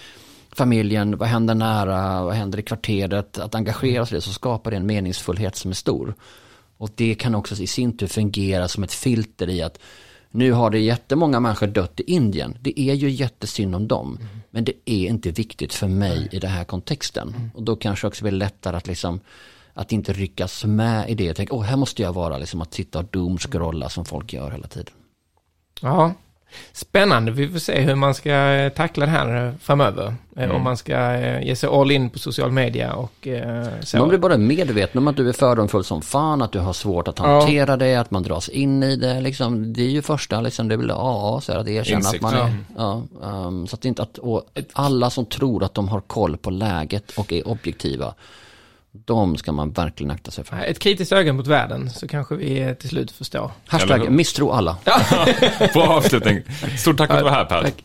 familjen, vad händer nära, vad händer i kvarteret, att engagera sig i det så skapar det en meningsfullhet som är stor. Och det kan också i sin tur fungera som ett filter i att nu har det jättemånga människor dött i Indien. Det är ju jättesynd om dem. Men det är inte viktigt för mig i den här kontexten. Och då kanske också blir lättare att liksom att inte ryckas med i det. Jag tänker, åh, här måste jag vara, liksom att sitta och doomscrolla som folk gör hela tiden. Ja, spännande. Vi får se hur man ska eh, tackla det här eh, framöver. Eh, Om man ska ge sig all in på social media och så. Man blir bara medveten om att du är fördomsfull som fan, att du har svårt att hantera det, att man dras in i det. Liksom, det är ju första, liksom, det är väl AA, så här, att erkänna Insikt, att man är... ja. Ja, um, så att inte att, alla som tror att de har koll på läget och är objektiva, de ska man verkligen akta sig för. Ett kritiskt öga mot världen så kanske vi till slut förstår. Hashtag misstro alla. Bra avslutning. Stort tack för att du var här Per. Tack.